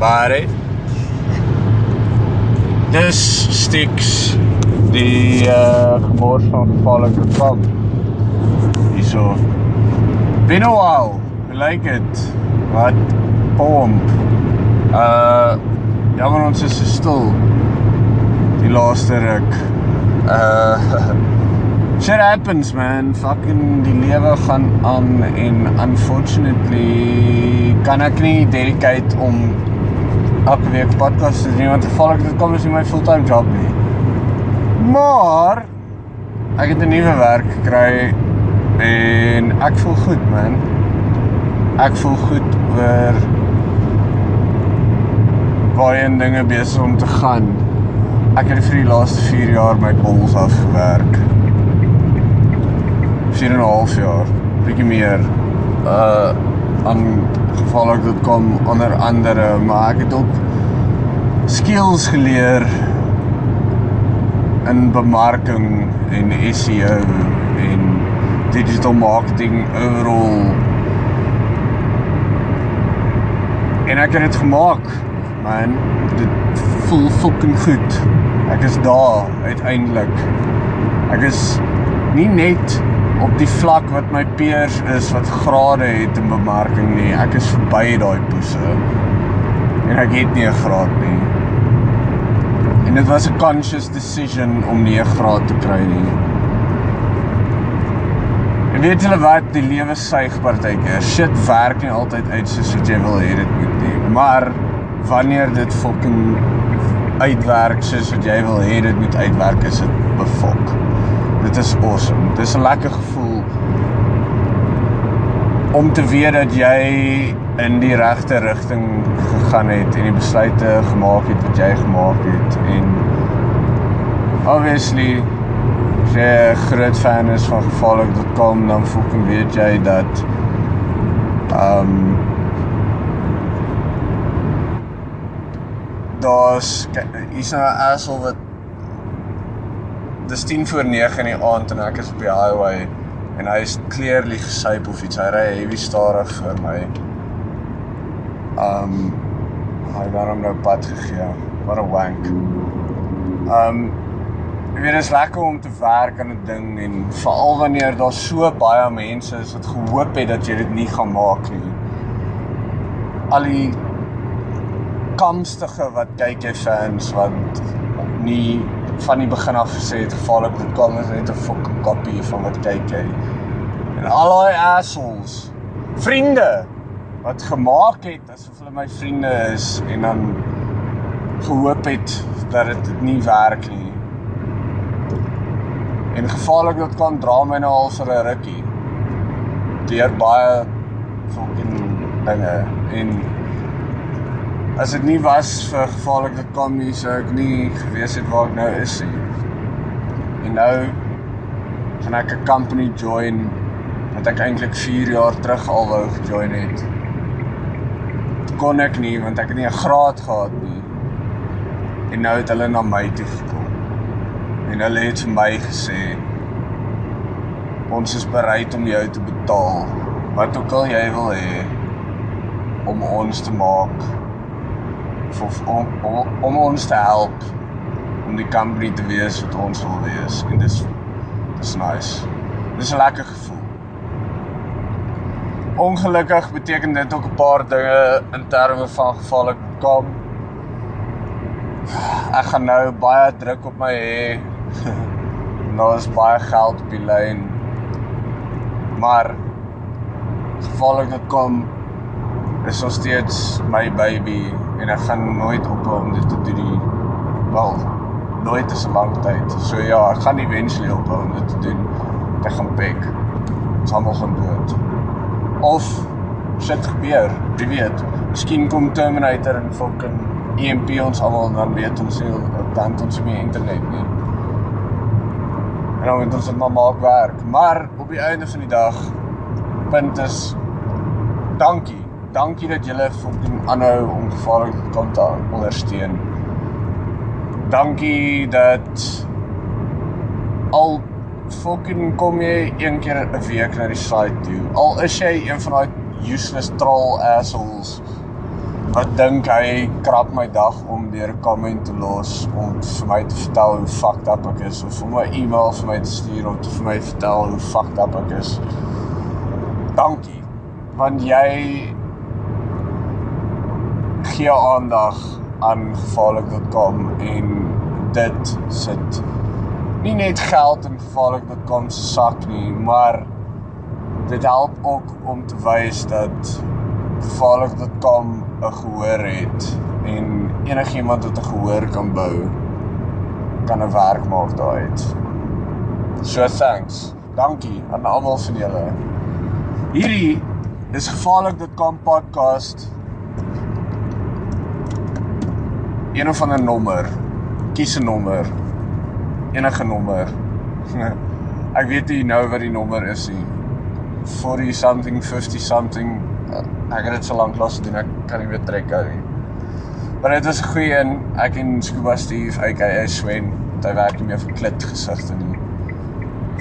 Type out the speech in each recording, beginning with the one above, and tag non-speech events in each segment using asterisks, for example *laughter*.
everybody. Dis Stix die uh gemors van gevaarlike kamp. Hierso. Been a while. Like it. Wat pomp. Uh jammer ons is so stil. Die laaste ruk. Uh *laughs* Shit happens man. Fucking die lewe gaan aan en unfortunately kan ek nie dedicate om elke week podcast te doen want gevallig dit kom is nie my fulltime job nie. Maar ek het 'n nuwe werk gekry en ek voel goed man. Ek voel goed oor waarheen dinge besig om te gaan. Ek het vir die laaste 4 jaar my bols afgewerk. 4 en 'n half jaar, bietjie meer. Uh aan gevallik.com onder andere, maar ek het ook skills geleer in bemarking en SEO en digital marketing overall. En ek het dit gemaak. Man, dit voel fucking goed. Ek is daar uiteindelik. Ek is nie net op die vlak wat my peers is wat grade het in bemarking nie. Ek is verby daai poese. En ek het nie 'n graad nie. En dit was 'n conscious decision om nie 'n graad te kry nie. En weet julle wat, die lewe suig partykeer. Shit werk nie altyd uit soos wat jy wil hê dit moet nie. Maar wanneer dit fucking uitwerk soos wat jy wil hê dit moet uitwerk, is dit befok. Dit is awesome. Dit is 'n lekker gevoel om te weet dat jy in die regte rigting gegaan het en die besluite gemaak het wat jy gemaak het en obviously as jy 'n groot fan is van gevaarlik.com dan fucking weet jy dat um daar's hier's nou 'n asshole wat dis 10 voor 9 in die aand en ek is op die highway en hy is clearly gesyp of iets. Hy ry heavy stadig vir my. Um hy het hom nou pad gegee. Wat 'n wank. Um jy weet is lekker om te werk aan 'n ding en veral wanneer daar so baie mense is wat gehoop het dat jy dit nie gaan maak nie. Al die kamstige wat kyk jy fans wat nie van die begin af gesê het gevaarlik moet kom is net 'n fucking kopie van wat kyk jy. En al daai assholes, vriende wat gemaak het asof hulle my vriende is en dan gehoop het dat dit nie werk nie. En gevaarlik.com dra my nou al vir 'n rukkie. Deur baie fucking dinge en as dit nie was vir gevaarlik.com nie sou ek nie gewees het waar ek nou is nie. En nou gaan ek 'n company join wat ek eintlik 4 jaar terug al wou gejoin het. Kon ek nie want ek het nie 'n graad gehad nie. En nou het hulle na my toe gekom. En hulle het vir my gesê ons is bereid om jou te betaal wat ook al jy wil hê om ons te maak of om, om om ons te help om die company te wees wat ons wil wees en dis dis nice. Dis 'n lekker gevoel. Ongelukkig beteken dit ook 'n paar dinge in terme van gevaarlik kom. Ek gaan nou baie druk op my hê. *laughs* nou is baie geld op die lyn. Maar gevaarlik.com is nog steeds my baby en ek gaan nooit ophou om dit te doen nie. Wel, nooit is 'n lang tyd. So ja, ek gaan eventually ophou om dit te doen. Ek gaan pek. Ons gaan dood. Of shit gebeur, wie weet. Miskien kom Terminator en fucking EMP ons almal dan weet ons nie dan ons nie internet nie. En dan moet ons dit maar maak werk. Maar op die einde van die dag punt is dankie. Dankie dat julle fucking aanhou om gevaarlike kontak ondersteun. Dankie dat al fucking kom jy een keer 'n week na die site toe. Al is jy een van daai useless troll assholes wat dink hy krap my dag om deur 'n comment te los om vir my te vertel hoe fucked up ek is of om 'n e-mail vir my te stuur om te vir my vertel hoe fucked up ek is. Dankie. Want jy gee aandag aan gevaarlik.com en dit sit nie net geld in gevaarlik.com se sak nie, maar dit help ook om te wys dat gevaarlik.com 'n gehoor het en enigiemand wat 'n gehoor kan bou kan 'n werk maak daaruit. So thanks. Dankie aan almal van julle. Hierdie is gevaarlik.com podcast. Een of ander nommer. Kies 'n nommer. Enige nommer. *laughs* Ek weet nie nou wat die nommer is nie. 40 something 50 something ek het dit so lank lank gedoen ek kan nie weer trek hou nie. Maar dit was 'n goeie een. Ek en Scuba Steve, aka Swen, hy werk nie meer vir klit gesigte nie.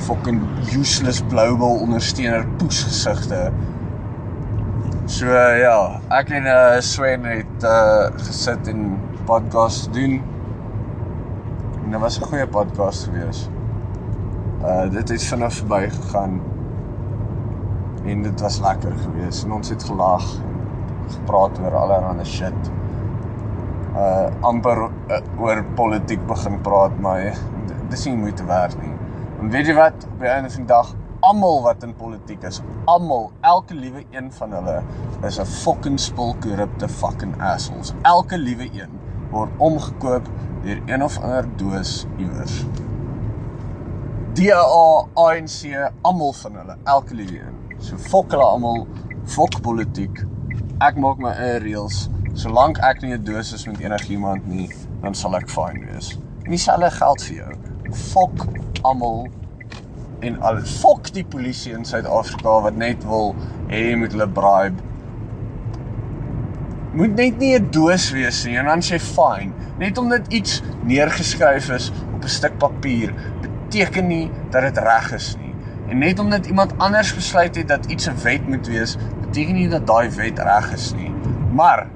Fucking useless blowball ondersteuner poes gesigte. So ja, ek en uh, Swen het uh, gesit en podcast doen. En dit was 'n goeie podcast gewees. Uh dit het vinnig verby gegaan en dit was lekker geweest en ons het gelag en gepraat oor allerlei shit. Uh amper uh, oor politiek begin praat maar dis nie moeite werd nie. En weet jy wat? Op die einde van die dag almal wat in politiek is, almal, elke liewe een van hulle is 'n fucking spul korrupte fucking assholes. Elke liewe een word omgekoop deur een of ander doos iewers. DA, ANC, almal van hulle, elke liewe een. So fok hulle almal, fok politiek. Ek maak my eie reëls. Solank ek nie 'n doos is met enigiemand nie, dan sal ek fyn wees. En dieselfde geld vir jou. Fok almal en al fok die polisie in Suid-Afrika wat net wil hê jy moet hulle bribe. Moet net nie 'n doos wees nie en dan sê fyn. Net omdat iets neergeskryf is op 'n stuk papier beteken nie dat dit reg is nie. En net omdat iemand anders besluit het dat iets 'n wet moet wees, beteken nie dat daai wet reg is nie. Maar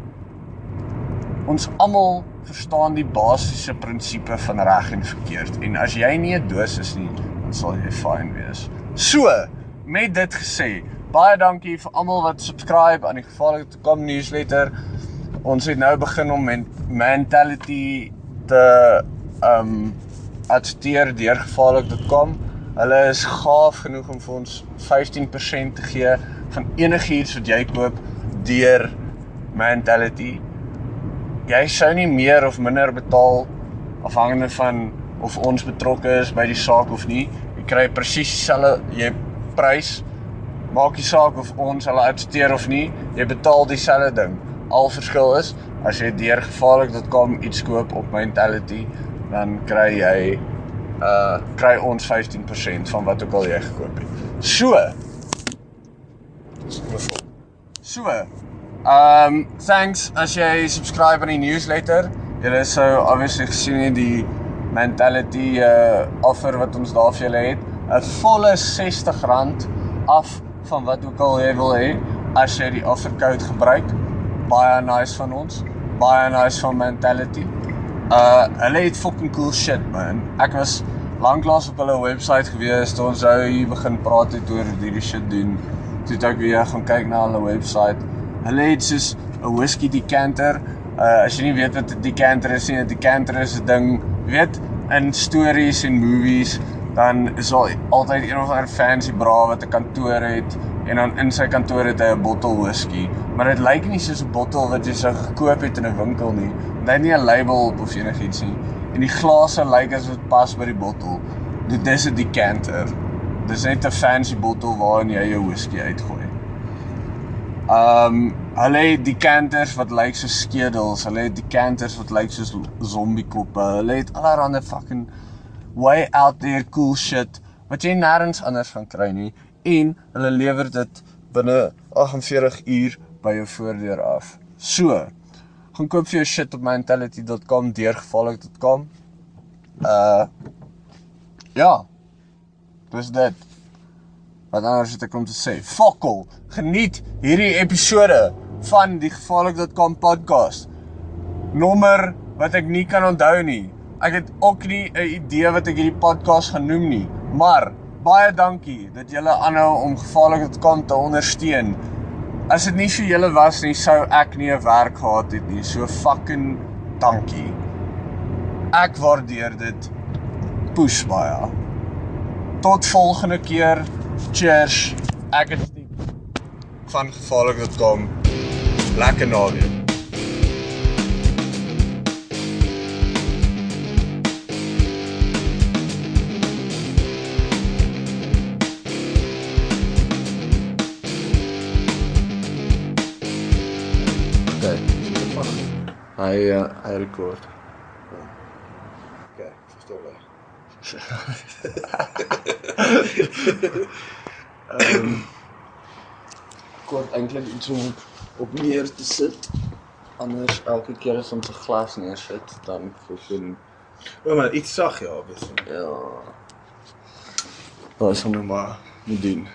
ons almal verstaan die basiese prinsipe van reg en verkeerd. En as jy nie 'n doos is nie, dan sal jy fyn wees. So, met dit gesê, baie dankie vir almal wat subscribe aan die gevaarlike kom newsletter. Ons het nou begin om mentality te um adverteer deur gevaarlik.com. Hulle is gaaf genoeg om vir ons 15% te gee van enigiets wat jy koop deur Mentality. Jy sou nie meer of minder betaal afhangende van of ons betrokke is by die saak of nie. Jy kry presies dieselfde jy prys. Maak nie saak of ons hulle adverteer of nie, jy betaal dieselfde ding. Al verskil is as jy deur gevaarlik.com iets koop op Mentality, dan kry jy uh kry ons 15% van wat ook al jy gekoop het. So. So. Um thanks as jy subscribe aan die newsletter. Julle sou obviously gesien het die mentality uh offer wat ons daar vir julle het. 'n Volle R60 af van wat ook al jy wil hê as jy die offer code gebruik. Baie nice van ons. Baie nice van mentality. Uh hulle het fucking cool shit man. Ek was lanklaas op hulle webwerf gewees toe ons nou hier begin praat het oor hierdie shit doen. Toe ek weer gaan kyk na hulle webwerf. Hulle het soos 'n whisky decanter. Uh as jy nie weet wat 'n decanter is nie, 'n decanter is 'n ding, weet in stories en movies dan is daar altyd een of ander fancy bra wat 'n kantoor het en dan in sy kantoor het hy 'n bottel whisky, maar dit lyk nie soos 'n bottel wat jy sou gekoop het in 'n winkel nie. Dit het nie 'n label op of enigiets nie. En die glase lyk asof dit pas by die bottel. Dit is 'n decanter. Dis net 'n fancy bottel waarin jy jou whisky uitgooi. Um hulle het decanters wat lyk soos skedels. Hulle het decanters wat lyk soos zombie koppe. Hulle het allerlei fucking way out there cool shit wat jy nêrens anders gaan kry nie en hulle lewer dit binne 48 uur by jou voordeur af. So, gaan koop vir jou shit op mentality.com deurgevallik.com. Uh ja. Dis dit. Wat anders het ek om te sê? Fokol, geniet hierdie episode van die gevaarlik.com podcast. Nommer wat ek nie kan onthou nie. Ek het ook nie 'n idee wat ek hierdie podcast gaan noem nie, maar baie dankie dat julle aanhou om gevaarlik.com te ondersteun. As dit nie vir julle was nie, sou ek nie 'n werk gehad het nie. So fucking dankie. Ek waardeer dit push baie. Tot volgende keer. Cheers. Ek Steve van gevaarlik.com. Lekker naweek. Hy uh, hy rekord. Okay, verstaan jy? *laughs* Ehm kort eintlik iets om op, op neer te sit. Anders elke keer as ons 'n glas neersit, dan voorsien O, maar iets sag ja, obviously. ja. Wat is hom nou maar moet doen.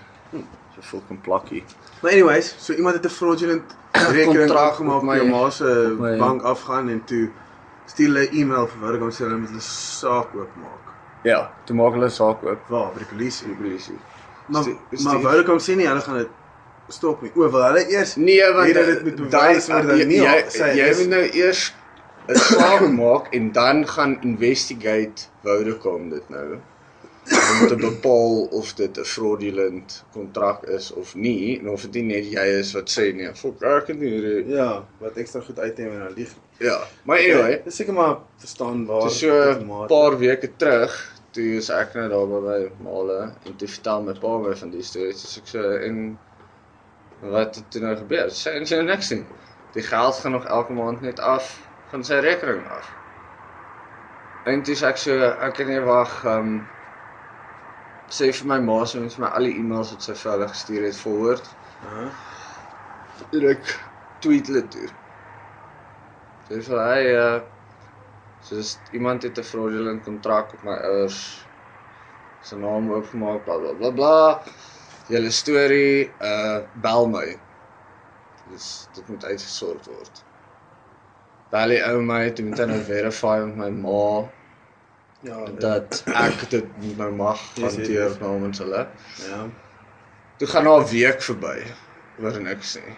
So fucking plakkie. Maar anyways, so iemand het 'n fraudulent rekening Kontrak op my- ma se bank afgaan en toe stuur hulle 'n e-mail vir Vodacom sê hulle moet hulle saak oopmaak. Ja, toe maak hulle saak oop Waar by die polisie. die polisie. Maar Stu- maar stuur- Vodacom sê nie hulle gaan dit stop nie. O, wil hulle eers Nee, want jy eh, dit moet bewys word dat jy- nie jy, jy moet nou eers 'n *coughs* saak maak en dan gaan investigate Vodacom dit nou *coughs* om te bepaal of dit 'n fraudulent kontrak is of nie en of dit nie net jy is wat sê nee, fuck, ek het nie hierdie ja, wat ekstra goed uitneem en dan lieg. Ja, maar anyway, dis seker maar verstaan waar. Dis so 'n paar weke terug, toe is ek nou daar by my maale en toe vertel my pa my van die storie. Dis ek so en wat het toe nou gebeur? Sy en sy nou niks nie. Die geld gaan nog elke maand net af van sy rekening af. En sê ek so, ek kan nie wag um sê vir my ma sy moet my al die e-mails wat sy vir hulle gestuur het forward. Uh En ek tweet hulle toe. Sê vir hy uh soos iemand het 'n fraudulent kontrak op my ouers se naam oopgemaak bla bla bla bla. Julle storie uh bel my. Dus dit moet uitgesort word. Bel die ou my toe moet hy nou verify met my ma ja, dat ek dit nou mag hanteer namens hulle. ja. Toe gaan daar 'n week verby oor niks nie.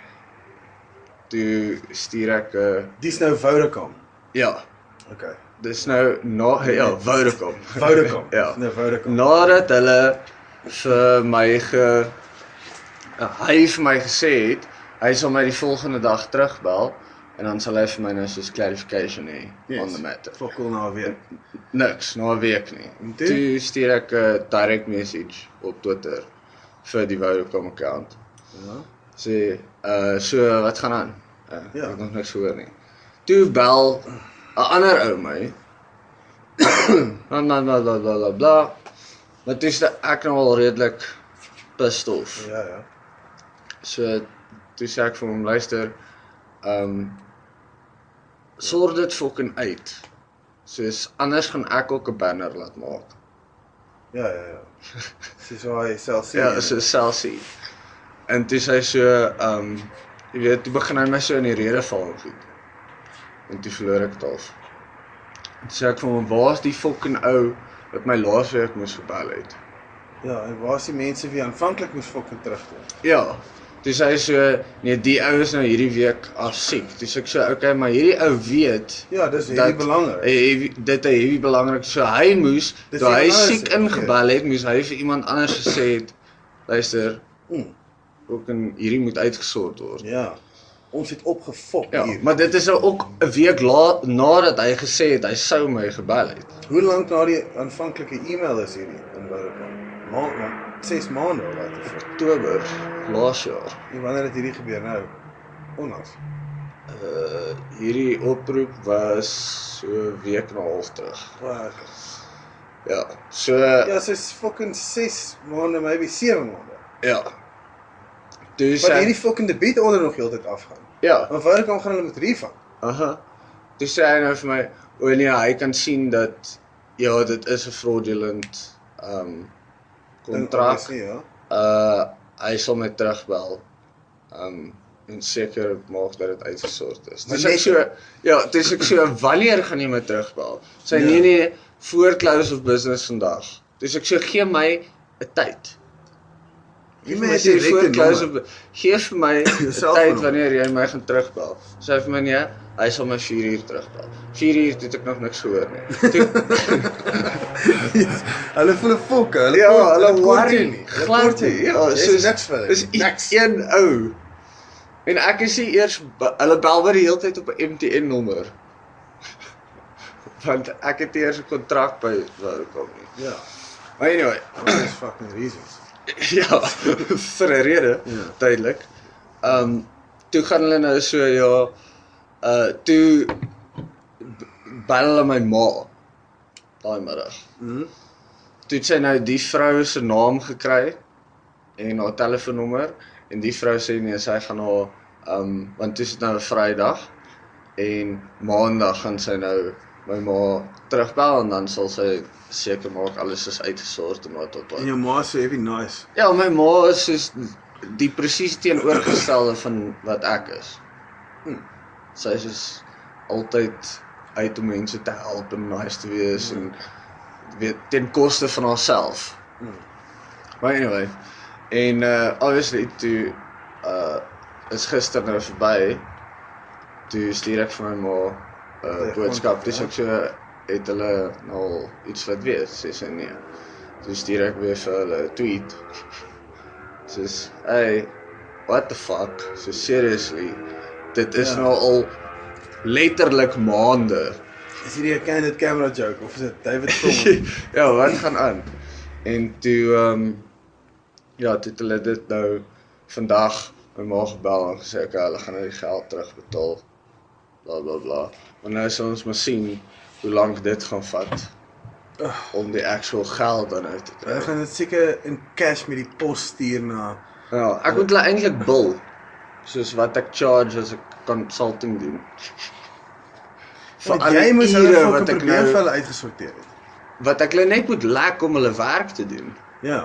Toe stuur ek 'n uh, Dis nou Vodacom. ja, Okay. dis nou na ja, Vodacom. Vodacom. ja. Nou Vodacom. Nadat hulle vir my ge uh, hy vir my gesê het, hy sal my die volgende dag terugbel en dan sal hy vir my nou soos clarification hê yes. on the matter. Fokol na weer. Niks, na 'n week nie. Toe? Toe stuur ek 'n direct message op Twitter vir die Vodacom account. Ja. sê uh so wat gaan aan? Uh, Ja. Ek het nog niks gehoor nie. Toe bel 'n ander ou my. *coughs* bla bla bla bla bla bla. Maar toe is ek nou al redelik pissed off. Ja, ja. So toe sê ek vir hom luister, ehm um, sorg dit fucking uit. Soos anders gaan ek ook 'n banner laat maak. Ja, ja, ja. Dis waar hy self sê. Ja, so Celsius. En toe sê hy so, ehm um, jy weet, toe begin hy my so in die rede val en goed. En toe verloor ek dit af. Toe sê ek vir hom, "Waar's die fucking ou wat my laasweek moes verbel het?" Ja, en waar is die mense wie aanvanklik moes fucking terugkom? Ja. Toe sê hy so, "Nee, die ou is nou hierdie week af siek." Toe sê ek so, "Oké, okay, maar hierdie ou weet Ja, dis hierdie belangrik. Hy dit is heavy belangrik. So hy moes Dis toe hy die belangrikste, siek ingebel het, moes hy vir iemand anders gesê het, luister, Mm, ook in hierdie moet uitgesort word. ja. Ons het opgefok Ja, hier. maar dit is nou ook 'n week la nadat hy gesê het hy sou my gebel het. Hoe lank na die aanvanklike e-mail is hierdie in Vodacom? Maand, maand, 6 maande of wat? Oktober laas jaar. En wanneer het hierdie gebeur nou? Onlangs. Uh hierdie oproep was so 'n week en 'n half terug. Wow. Ja. So Ja, so is fucking 6 maande, maybe 7 maande. ja. Toe Maar hierdie fucking debiet onder nog heeltyd afgaan. ja, Maar Vodacom gaan hulle met refund. aha. Toe sê hy nou vir my, o nee, hy kan sien dat ja, dit is 'n fraudulent um kontrak. Ja. Uh hy sal my terugbel. Um en seker maak dat dit uitgesort is. Dis ek so ja, dis ek so wanneer gaan jy my terugbel? Sy Ja. nee nee voor close of business vandag. Dis ek so gee my 'n tyd. My 'n sê voor close of gee vir my *laughs* tyd wanneer jy my gaan terugbel. Sy vir my nee, hy sal my 4 uur terugbel. 4 uur het ek nog niks gehoor nie. *laughs* Toe, *laughs* Hulle voel 'n fok, hulle ja, kort- hulle worry nie. Glad nie. Ja, soos niks vir hulle. Dis niks. een ou. En ek is nie eers hulle bel my die hele tyd op 'n MTN nommer. Want ek het eers 'n kontrak by Vodacom nie. Ja. Maar anyway, What is fucking reasons? *laughs* ja, vir 'n rede, Ja. duidelik. Ehm um, toe gaan hulle nou so ja, uh toe bel hulle my ma daai middag. Mhm. Toe het sy nou die vrou se naam gekry en haar telefoonnommer en die vrou sê nee, sy gaan haar ehm um, want dit is nou 'n Vrydag en Maandag gaan sy nou my ma terugbel en dan sal sy seker maak alles is uitgesort en wat tot En wat. jou ma sê heavy nice. Ja, my ma is soos die presies teenoorgestelde van wat ek is. Hm. Sy is soos altyd uit om mense te help en nice te wees en weet ten koste van haarself. Hm. Maar anyway, en uh obviously toe uh is gister nou verby. Toe stuur ek vir my ma uh, boodskap. Dis ek so het hulle nou al iets laat weet, sê sy nee. Toe stuur ek weer vir hulle 'n tweet. Soos, "Hey, what the fuck? So seriously, dit is Ja. nou al letterlik maande Is hierdie 'n candid camera joke of is dit David *laughs* Tom? ja, wat gaan aan? En toe ehm um, ja, toe het hulle dit nou vandag my ma gebel en gesê okay, hulle gaan nou die geld terugbetaal. Bla bla bla. Maar nou sal ons maar sien hoe lank dit gaan vat om die actual geld dan uit te Hulle kry. gaan dit seker in cash met die pos stuur na Ja, ek moet hulle eintlik bil soos wat ek charge as ek consulting doen. Want jy moes hulle wat ek probleem vir nou hulle uitgesorteer het. wat ek hulle net moet lek om hulle werk te doen. Ja.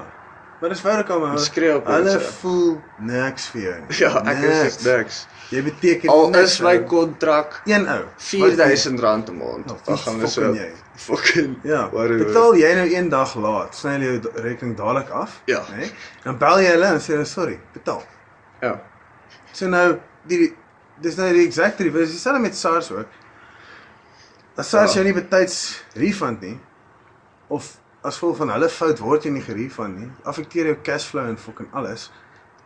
Maar dis Vodacom hou. Skree op Hulle mense. voel niks vir jou. Ja, ek is Niks. Jy beteken Al is my vir kontrak een ou. R4000 rand 'n maand. Nou, Dan gaan hulle so fucking Ja, whatever. betaal jy nou een dag laat, sny hulle jou rekening dadelik af, Ja. né? Dan bel jy hulle en sê hulle sorry, betaal. Ja. So nou die dis nou die exact reverse. Dieselfde met SARS ook. As SARS Ja. jou nie betyds refund nie of as gevolg van hulle fout word jy nie gerefund nie, affekteer jou cashflow en fucking alles.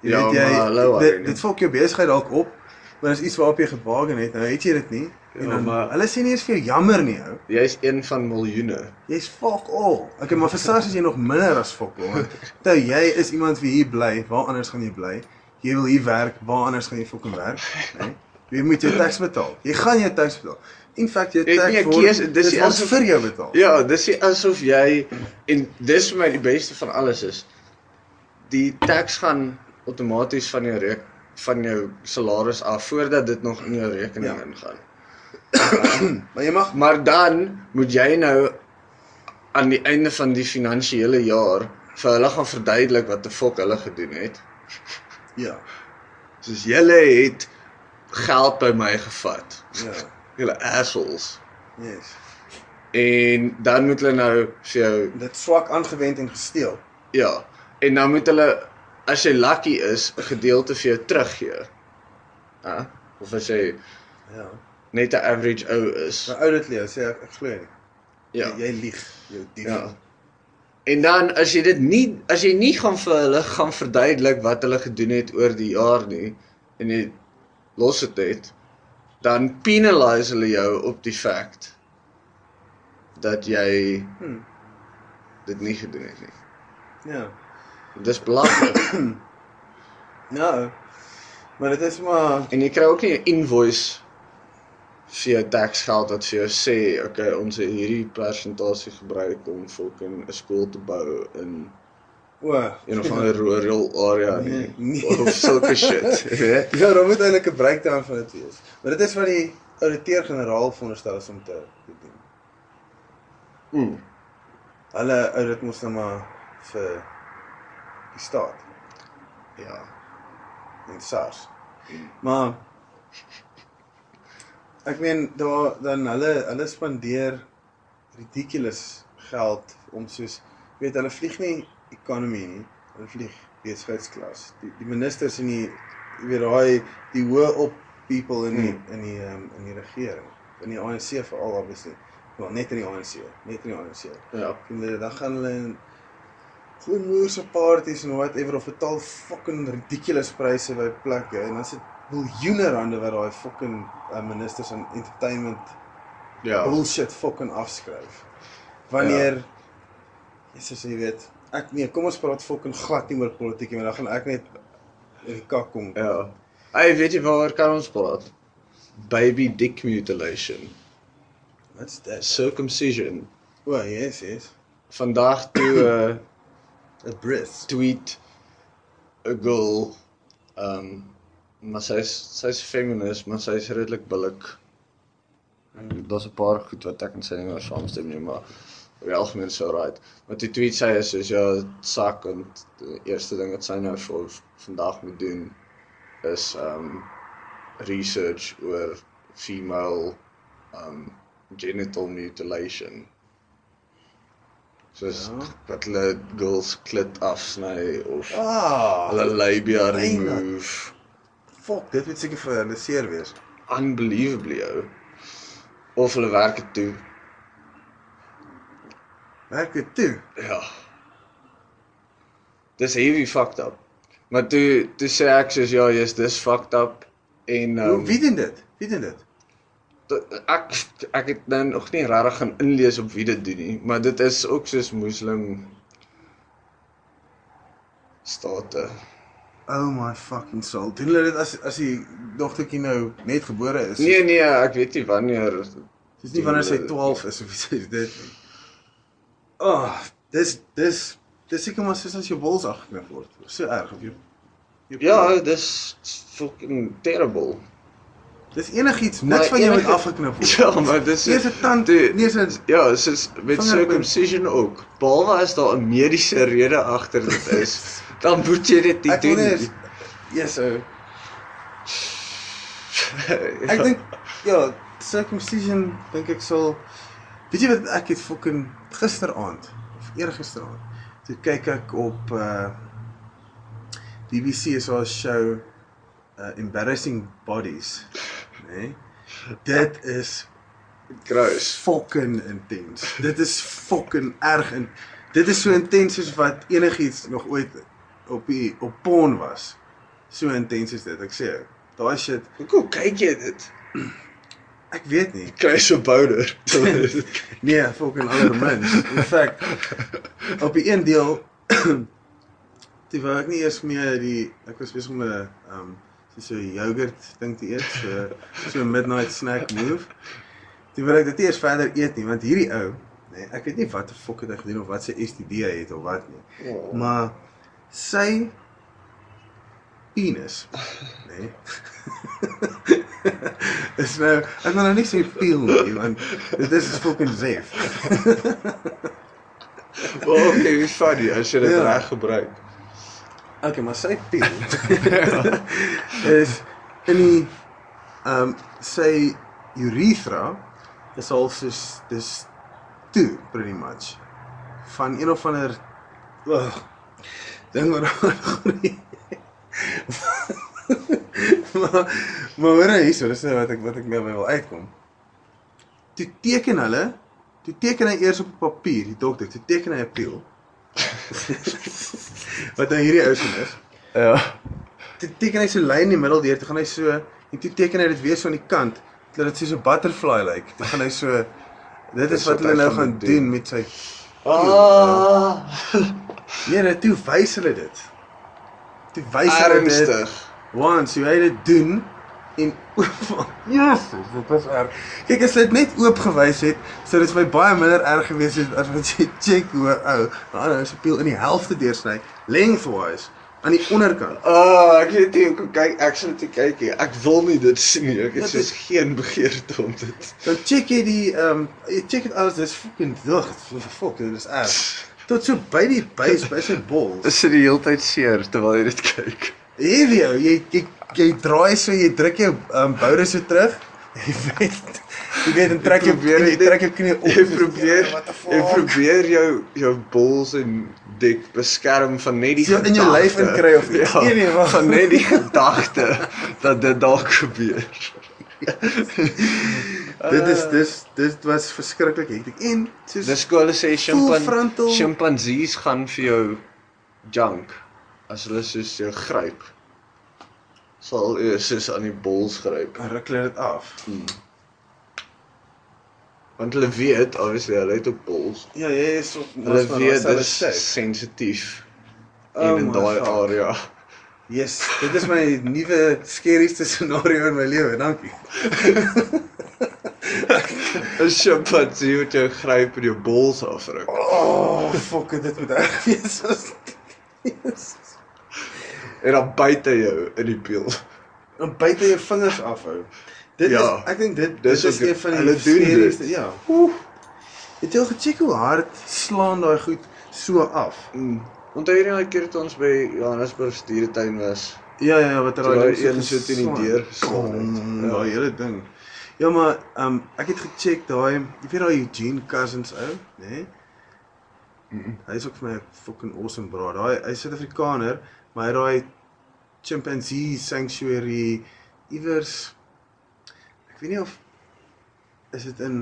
Jy Ja, weet jy maar hallo, dit, Arnie. dit fok jou besigheid dalk op. Maar dis iets waarop jy gewagen het. Nou het jy dit nie. En Ja, dan, maar- hulle sê nie eens vir jou jammer nie, ou. Jy's een van miljoene. Jy's fuck all. Okay, maar vir SARS is jy nog minder as fuck all. Onthou, *laughs* jy is iemand wie hier bly. Waar anders gaan jy bly? Jy wil hier werk. Waar anders gaan jy fucking werk? Nee. Jy moet jou tax betaal. Jy gaan jou tax betaal. In feite jou Jy tax word keuse, dis dis asof- vir jou betaal. Ja, dis asof jy en dis vir my die beste van alles is. Die tax gaan outomaties van jou reek van jou salaris af voordat dit nog in jou rekening Ja. ingaan. *coughs* Maar jy mag Maar dan moet jy nou aan die einde van die finansiële jaar vir hulle gaan verduidelik wat die fok hulle gedoen het. *laughs* ja. Soos julle het geld by my gevat. Ja. *laughs* Julle assholes. Yes. En dan moet hulle nou vir jou Dit swak aangewend en gesteel. ja, en dan moet hulle as jy lucky is 'n gedeelte vir jou teruggee. Ja, of as jy Ja. net 'n average ou is. Maar ou dit leer sê ek ek glo nie. Ja. Jy, jy lieg, jou dief. Ja. En dan as jy dit nie as jy nie gaan vir hulle gaan verduidelik wat hulle gedoen het oor die jaar nie en jy los dit net, dan penalise hulle jou op die feit dat jy Hm. dit nie gedoen het nie. Ja. Dis belaglik. Ja. *coughs* Maar dit is maar en jy kry ook nie 'n invoice vir jou taxgeld wat vir jou sê, okay, ons het hierdie persentasie gebruik om fucking 'n skool te bou in o. een of ander rural area *laughs* nie. Nee, nee. Of sulke shit. *laughs* Ja, daar moet eintlik 'n breakdown van dit wees. Maar dit is wat die ouditeur-generaal veronderstel is om te te doen. Mm. Hulle audit mos nou maar vir die staat Ja. en SARS. Maar ek meen daar dan hulle hulle spandeer ridiculous geld om soos weet hulle vlieg nie economy nie. Hulle vlieg besigheidsklas. Die die ministers en die weet daai die hoë op people in die in die um, in die regering, in die ANC veral obviously. Wel net in die ANC, net in die ANC. Ja. En dan gaan hulle in groen moerse parties en whatever of betaal fucking ridiculous pryse by plekke en dan sit miljoene rande wat daai fucking uh, ministers aan entertainment Ja. bullshit fucking afskryf. Wanneer Jesus jy weet, ek nee, kom ons praat fucking glad nie oor politiek nie, dan gaan ek net in die kak kom. Ja. Hey, weet jy waaroor kan ons praat? Baby dick mutilation, Wat's dit? circumcision. O, oh, yes, yes. Vandag toe uh, 'n breast. tweet 'n girl um maar sy's sy's feminist, maar sy's redelik billik. En daar's 'n paar goed wat ek en sy nie saamstem nie, maar oor die algemeen so right. Wat die tweet sê is is ja, sak en die eerste ding wat sy nou vir vandag moet doen is um research oor female um genital mutilation. Soos Ja. dat hulle girls klit afsny of Ah, hulle labia remove. fuck, dit moet seker vir hulle seer wees. Unbelievably ou. Of hulle werk dit toe. Werk dit toe. Ja. Dis heavy fucked up. Maar toe toe sê ek soos ja, jy's dis fucked up en Hoe um, wie doen dit? Wie doen dit? Ek ek het nou nog nie regtig gaan inlees op wie dit doen nie, maar dit is ook soos moslim state. Oh my fucking soul. Doen hulle dit as as die dogtertjie nou net gebore is? Nee nee, ek weet nie wanneer Dis nie wanneer sy 12 is of iets is dit. Oh, dis dis dis seker maar soos as jou bols afgeknip word. So erg of jy jy- Ja, dis fucking terrible. Dis enigiets Maar niks van jou moet enige- afgeknip word. *laughs* Ja, maar dis Nie eens 'n tand, Toe- nie eens 'n Ja, soos met circumcision ook. Behalwe as daar 'n mediese rede agter dit is, *laughs* dan moet jy dit nie Ek doen. nie. Ja, so. *laughs* Ja. Ek dink ja, circumcision dink ek sal Weet jy wat ek het fucking gisteraand of eergisteraand toe kyk ek op uh BBC is daar 'n show uh Embarrassing Bodies, Nee? Dit is gross. fucking intens. Dit is fucking erg en dit is so intens soos wat enigiets nog ooit op die op porn was. So intens is dit. Ek sê jou. Daai shit, Hoekom kyk jy dit? ek weet nie. Kry so bouder. *laughs* Nee, fucking allermins. In fact, op die een deel *clears throat* toe wou ek nie eers meer die ek was besig om 'n um so yoghurt ding te eet, so so midnight snack move. Toe wil ek dit eers verder eet nie, want hierdie ou, nee, ek weet nie wat die fuck het hy gedoen of wat sy STD hy het of wat nie. Oh. Maar sy penis, nee. *laughs* is nou ek wil nou nie sê peel nie, want dit is fucking safe. Well, okay, dis funny as jy dit Ja. reg gebruik. Okay, maar sy peel is in die ehm um, sy urethra is al soos dis toe pretty much van een of ander ugh, ding wat groei. *laughs* *laughs* maar maar hoor nou hierso, dis nou wat ek wat ek nou wil uitkom. Toe teken hulle, toe teken hy eers op papier, die dokter, toe teken hy 'n pil. *laughs* wat nou hierdie ou se is. Ja. Toe teken hy so lyn in die middel deur, toe gaan hy so en toe teken hy dit weer so aan die kant, dat dit soos 'n butterfly lyk. Toe gaan hy so Dit is wat hulle nou gaan doen. doen met sy Ah, Nee, nee, toe wys hulle dit. Toe wys hulle dit. ernstig. Once jy dit doen en *laughs* Jesus, dit was erg. Kyk as dit net oop gewys het, sou dit vir my baie minder erg gewees het as wat jy *laughs* check hoe ou, nou nou is 'n pil in die helfte deursny, lengthwise aan die onderkant. Ah, ek weet nie hoe kom kyk ek sal dit kyk nie. Ek wil nie dit sien nie. Ek het Wat soos geen begeerte om dit. Dan check jy die ehm um, jy check dit alles, dis fucking dig. Fuck, dit is erg. *laughs* Tot so by die base, by sy bol. Is dit die hele tyd seer terwyl jy dit kyk? Hierdie ou, jy jy jy draai so jy druk jou um, boude so terug. *laughs* Jy weet. Jy weet en trek jou probeer jy trek jou knie op. Jy probeer jy fuck? probeer jou jou bols en dik beskerm van net die So in jou lyf gedagte. inkry of iets. ja, Nee, nee, wag. van net die gedagte dat dit dalk gebeur. *laughs* Dit is dis dit was verskriklik hektiek. En soos Dis skool sê Full chimpan frontal- chimpansees gaan vir jou junk as hulle soos jou gryp. Sal jy soos aan die bols gryp. dan ruk hulle dit af. Want hulle weet obviously hulle het op bols. Ja, jy is op Hulle weet dis shape. sensitief Oh in daai area. Yes, dit is my nuwe scarieste scenario in my lewe. Dankie. 'n Chimpansee wat jou gryp en jou bols afruk. Oh, fuck, dit moet erg wees. Yes. *laughs* En dan buite jou in die beeld. Om buite jou vingers afhou. Dit Ja. is ek dink dit Dis dit is een van die hulle doen dit. Ja. Oeh. Het jy al gecheck hoe hard slaan daai goed so af? Mm. Onthou jy daai keer toe ons by Johannesburg dieretuin was? Ja ja, ja, wat er daai een so teen die deur geslaan het. Ja. Daai hele ding. Ja, maar ehm um, ek het gecheck daai, jy weet daai Eugene Cousins ou, né? Nee? Hy is ook vir my 'n fucking awesome bra. Daai hy's Suid-Afrikaner, maar daai chimpanzee sanctuary iewers ek weet nie of is dit in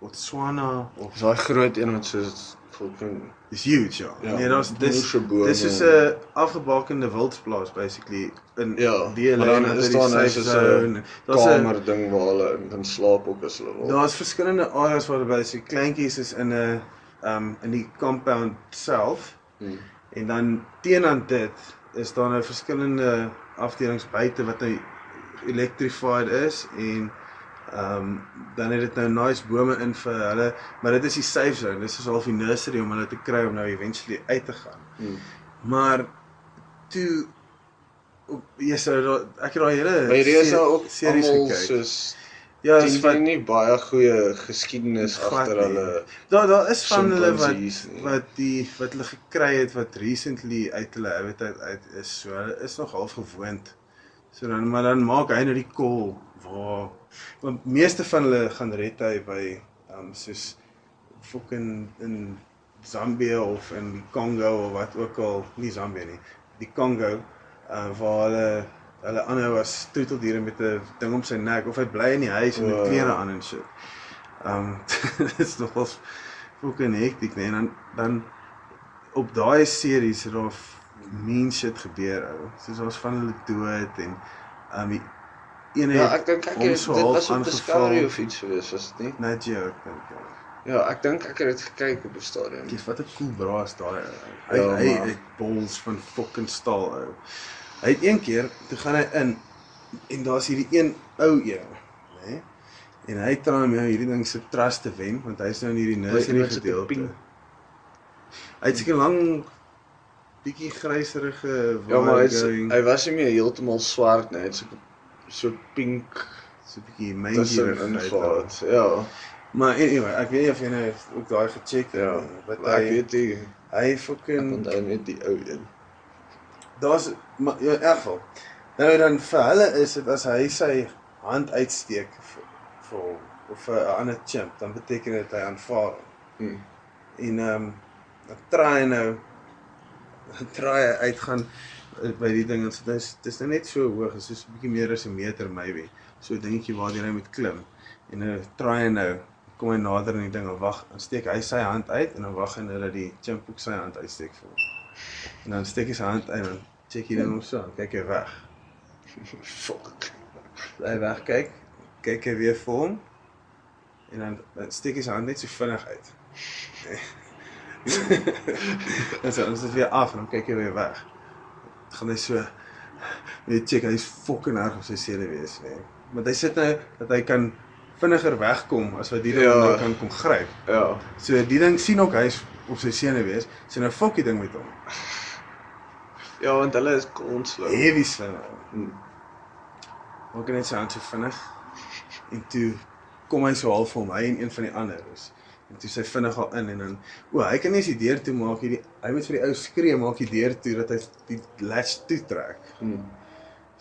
Botswana of daai groot een wat soos fucking Dis huge, ja. Ja, nee, daar's dis dis is 'n afgebakende wildsplaas basically in Ja, die dan lane is is daar safe soos 'n. Daar's 'n kamer ding waar hulle in kan slaap ook as hulle wil. daar's verskillende areas waar by so kleintjies is in 'n um in die compound self Hmm. En dan teenoor dit is daar nou verskillende afdelings buite wat nou electrified is en um dan het dit nou nice bome in vir hulle, maar dit is die safe zone. Dis is half die nursery om hulle te kry om nou eventually uit te gaan. Hmm. Maar toe op sou daar ek het daai hele By daar ook series gekyk. soos ja, Dis dis wat nie baie goeie geskiedenis agter hulle. daar daar is van hulle wat wat die wat hulle gekry het wat recently uit hulle habitat uit is. So hulle is nog half gewoond. So dan maar dan maak hy nou die call waar want meeste van hulle gaan red hy by um soos fucking in Zambië of in die Kongo of wat ook al, nie Zambië nie, die Kongo uh, waar hulle hulle aanhou as troeteldiere met 'n ding om sy nek of hy bly in die huis en met O. klere aan en shit. Um *laughs* dit is nogal fucking hektiek, nee, en dan dan op daai series het daar mean shit gebeur ou. Soos ons van hulle dood en um die ene Ja, het ek dink ek het dit was op. Discovery of iets gewees, was dit nie? net jou ek dink ja. Ja, ek dink ek het dit gekyk op die stadion. Kies wat 'n cool bra is daai ou. Hy Ja, hy het balls van fucking staal ou. Hy het een keer toe gaan hy in en daar's hierdie een ou een, né? Nee? En hy try om jou hierdie ding se trust te wen want hy's nou in hierdie nursery gedeelte. Hy het seker lang bietjie gryserige Ja, maar hy's hy was nie meer heeltemal swart nie, hy het so so pink so 'n bietjie tussen mangy ingevat. Ja. Maar anyway, ek weet nie of jy nou ook daai gecheck het Ja. nie, wat Maar ek hy weet nie, hy fucking onthou net die ou een. Daar's maar ja, in elk geval. Nou dan vir hulle is dit as hy sy hand uitsteek vir vir hom of vir 'n ander chimp, dan beteken dit hy aanvaar hom. Hmm. En ehm um, dan try nou try uitgaan eh, by die ding en so dis dis nou net so hoog, is soos 'n bietjie meer as 'n meter maybe. So 'n dingetjie waar jy moet klim. En nou try hy nou kom hy nader aan die ding en wag, dan steek hy sy hand uit en dan wag hy nou dat die chimp ook sy hand uitsteek vir hom. En dan steek hy sy hand uit en check dan hom so, aan, kyk hy weg. *laughs* Fuck. Hy wegkyk, kyk hy weer vir hom. En dan, dan steek hy sy hand net so vinnig uit. en *laughs* so, dan is weer af en dan kyk hy weer weg. Gaan hy so jy check hy's fucking erg op sy senuwees, nê. Nee. Maar hy sit nou dat hy kan vinniger wegkom as wat die ding Ja. nou kan kom gryp. Ja. So die ding sien ook hy's op sy senuwees, so nou fuck die ding met hom. Ja, want hulle is konslow. Heavy slim. Hmm. Maak net sy hand so vinnig. En toe kom hy so half hom, hy en een van die ander is. En toe sy vinnig al in en dan o, hy kan nie eens die deur toe maak hierdie hy moet vir die ou skree maak die deur toe dat hy die latch toe trek. Hmm.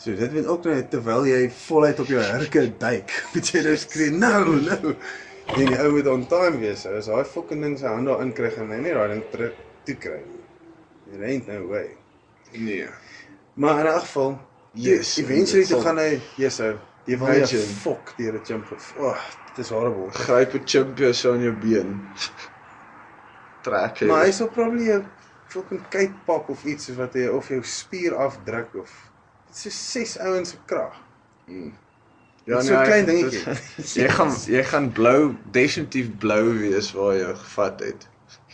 So dit weet ook net terwyl jy voluit op jou hurke duik, *laughs* moet jy nou skree nou, nou. En die ou moet on time wees. So as daai fucking ding sy hand daarin kry en hy net daai ding terug toe kry. Jy ain't no way. Nee. Maar in 'n geval, Yes, eventually toe gaan hy, yes, ou. Jy wil net Imagine. fok deur 'n jump of. Oh, dit is horrible. Gryp 'n chimpie so aan jou been. Trek hy. Maar hy sal probably 'n fucking kypap of iets soos wat hy of jou spier afdruk of dit so ses ouens se krag. ja, so 'n hy- klein dingetjie. *laughs* Jy gaan jy gaan blou, definitief blou wees waar jy gevat het.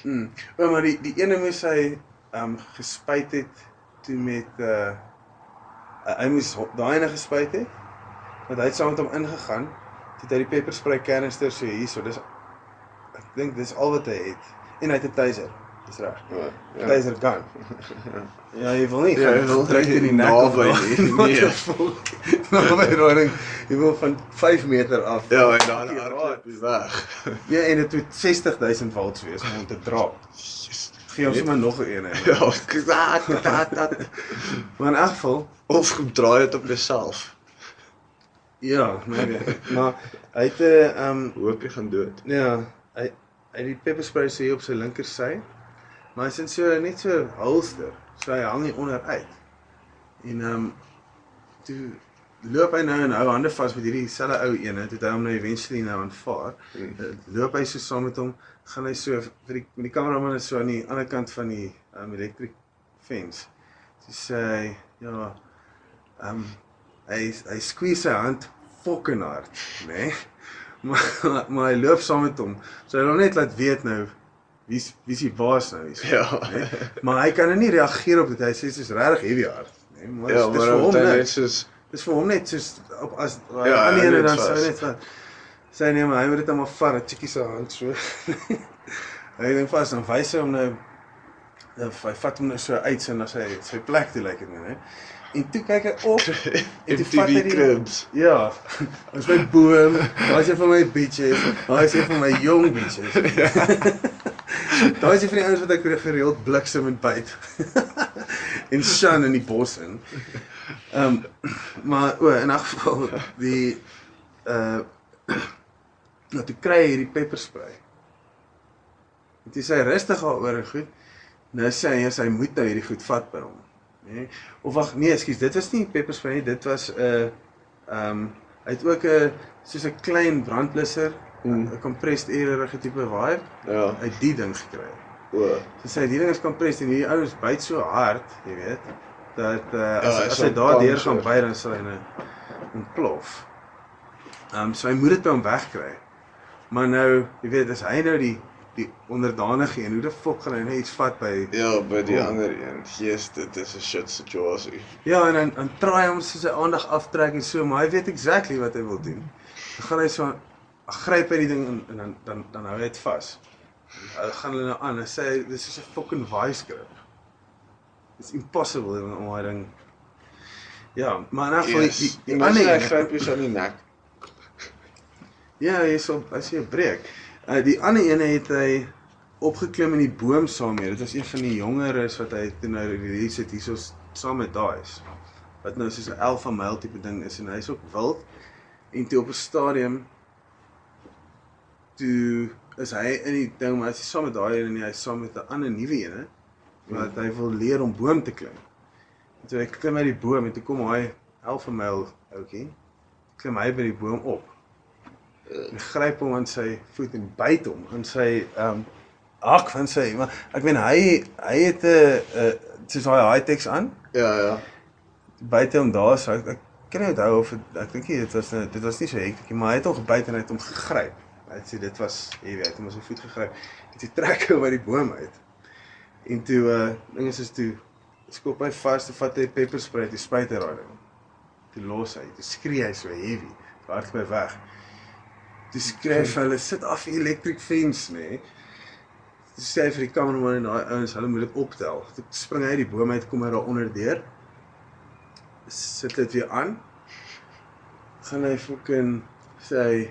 Mm. O, maar die die ene moes hy ehm um, gespuit het toe met uh hy moes daai ene gespuit het. Want hy het saam met hom ingegaan. Toe het hy die pepperspray kanister so hierso. Dis ek dink dis al wat hy het. En hy het 'n taser. Dis reg. Ja. Taser gun. *laughs* Ja, jy wil nie Ja, jy wil nie in die nek of daar- nie. Nee. *laughs* Nou my ding. Jy wil van 5 meter af. Ja, en dan hardloop hy weg. Ja, en dit moet 60000 volts wees om te dra. Gee hom sommer nog 'n een. *laughs* Ja, dat dat dat. Maar in elk geval, Of kom draai dit op jouself. ja, maybe. *laughs* maar hy het 'n ehm Hoop jy gaan dood. ja, hy hy die pepper spray hier op sy linker sy. Maar hy sit so net so holster. So hy hang nie onder uit. En ehm toe loop hy nou en hou hande vas met hierdie selfe ou ene, toe hy hom nou eventually nou aanvaar. Hmm. Uh, loop hy so saam met hom, gaan hy so vir die met die kameraman is so aan die ander kant van die um, electric fence. Toe sê hy, ja, ehm um, hy hy squeeze sy hand fucking hard, né? Nee? *laughs* Maar maar hy loop saam met hom. So hy wil net laat weet nou wie's wie's die baas nou hier. Ja. Nee? Maar hy kan nou nie reageer op dit. Hy sê is regtig heavy hard, né? Nee? Maar Ja, dis- dis maar vir hom net. is soos Dis vir hom net soos op as Ja, aan die ene dan sou net wat sê nee maar hy moet dit almal vat, 'n chickie se hand so. *laughs* hy ding vas dan wys hy hom nou hy vat hom nou so uit sy na sy sy plek toe lyk dit nou, né? En toe kyk hy op *laughs* en toe vat hy die cribs. Ja. *laughs* Ons my boom, is een van my beaches, is een van my jong beaches. is een van die ouens wat ek gereeld bliksem en byt. en shan in die bos in. Ehm um, maar o, in 'n geval die uh nou toe kry hy hierdie pepperspray. En toe sê hy rustig daaroor en goed. Nou sê hy eers hy moet nou hierdie goed vat by hom. Nee. Of wag, nee, ekskuus, dit was nie pepperspray nie, dit was 'n uh, ehm um, hy het ook 'n soos 'n klein brandblusser, 'n Mm. compressed air-erige tipe wire, Ja. uit die ding gekry. O. So sê hy die ding is compressed en hierdie ouens byt so hard, jy weet, dat uh, as, hy as hy daardeur gaan ja. byt dan sal hy nou ontplof. Ehm um, so hy moet dit by hom wegkry. Maar nou, jy weet, as hy nou die die onderdanige en hoe die fok gaan hy net iets vat by Ja, by die Oh. ander een. Jesus, dit is 'n shit situasie. Ja, en dan dan traai hom so sy aandag aftrek en so, maar hy weet exactly wat hy wil doen. Dan gaan hy so gryp hy die ding en, en dan dan dan hou hy dit vas. Hulle gaan hulle nou aan en sê hy, dis is 'n fucking vice grip. It's impossible om daai ding Ja, maar in elk geval die, die, die ander hy gryp jou so aan die nek. Ja, hy sal hy sê 'n breek. Uh die ander ene het hy opgeklim in die boom saam mee. Dit was een van die jongeres wat hy toe nou release het hierso saam met daai. Wat nou soos 'n alpha male tipe ding is en hy's ook wild. En toe op 'n stadium toe is hy in die ding maar hy's saam met daai nie, hy's saam met 'n ander nuwe ene wat hy wil leer om boom te klim. En toe hy klim uit die boom en toe kom hy alpha male ouetjie. Klim hy by die boom op en gryp hom aan sy voet en byt hom aan sy ehm um, hak van sy maar ek meen hy hy het 'n uh, uh, soos daai high-techs aan. Ja, ja. byt hom daar so ek, ek kan nie onthou of het, ek dink dit was dit was nie so hektiek nie maar hy het hom gebyt en hy het hom gegryp. Hy het sê dit was jy weet hy het hom aan sy voet gegryp. En toe trek hom uit die boom uit. En toe uh ding is toe skop hy vas toe vat hy pepper spray toe spuit hy daai ding. Toe los hy toe skree hy so heavy. Hardloop hy weg Toe skryf hulle sit af die electric fence nê. Nee. Toe sê vir die kameraman en daai ouens, hulle moet dit optel. Toe spring hy uit die boom uit, kom hy daar onder deur. Sit dit weer aan. Gaan hy fucking sê hy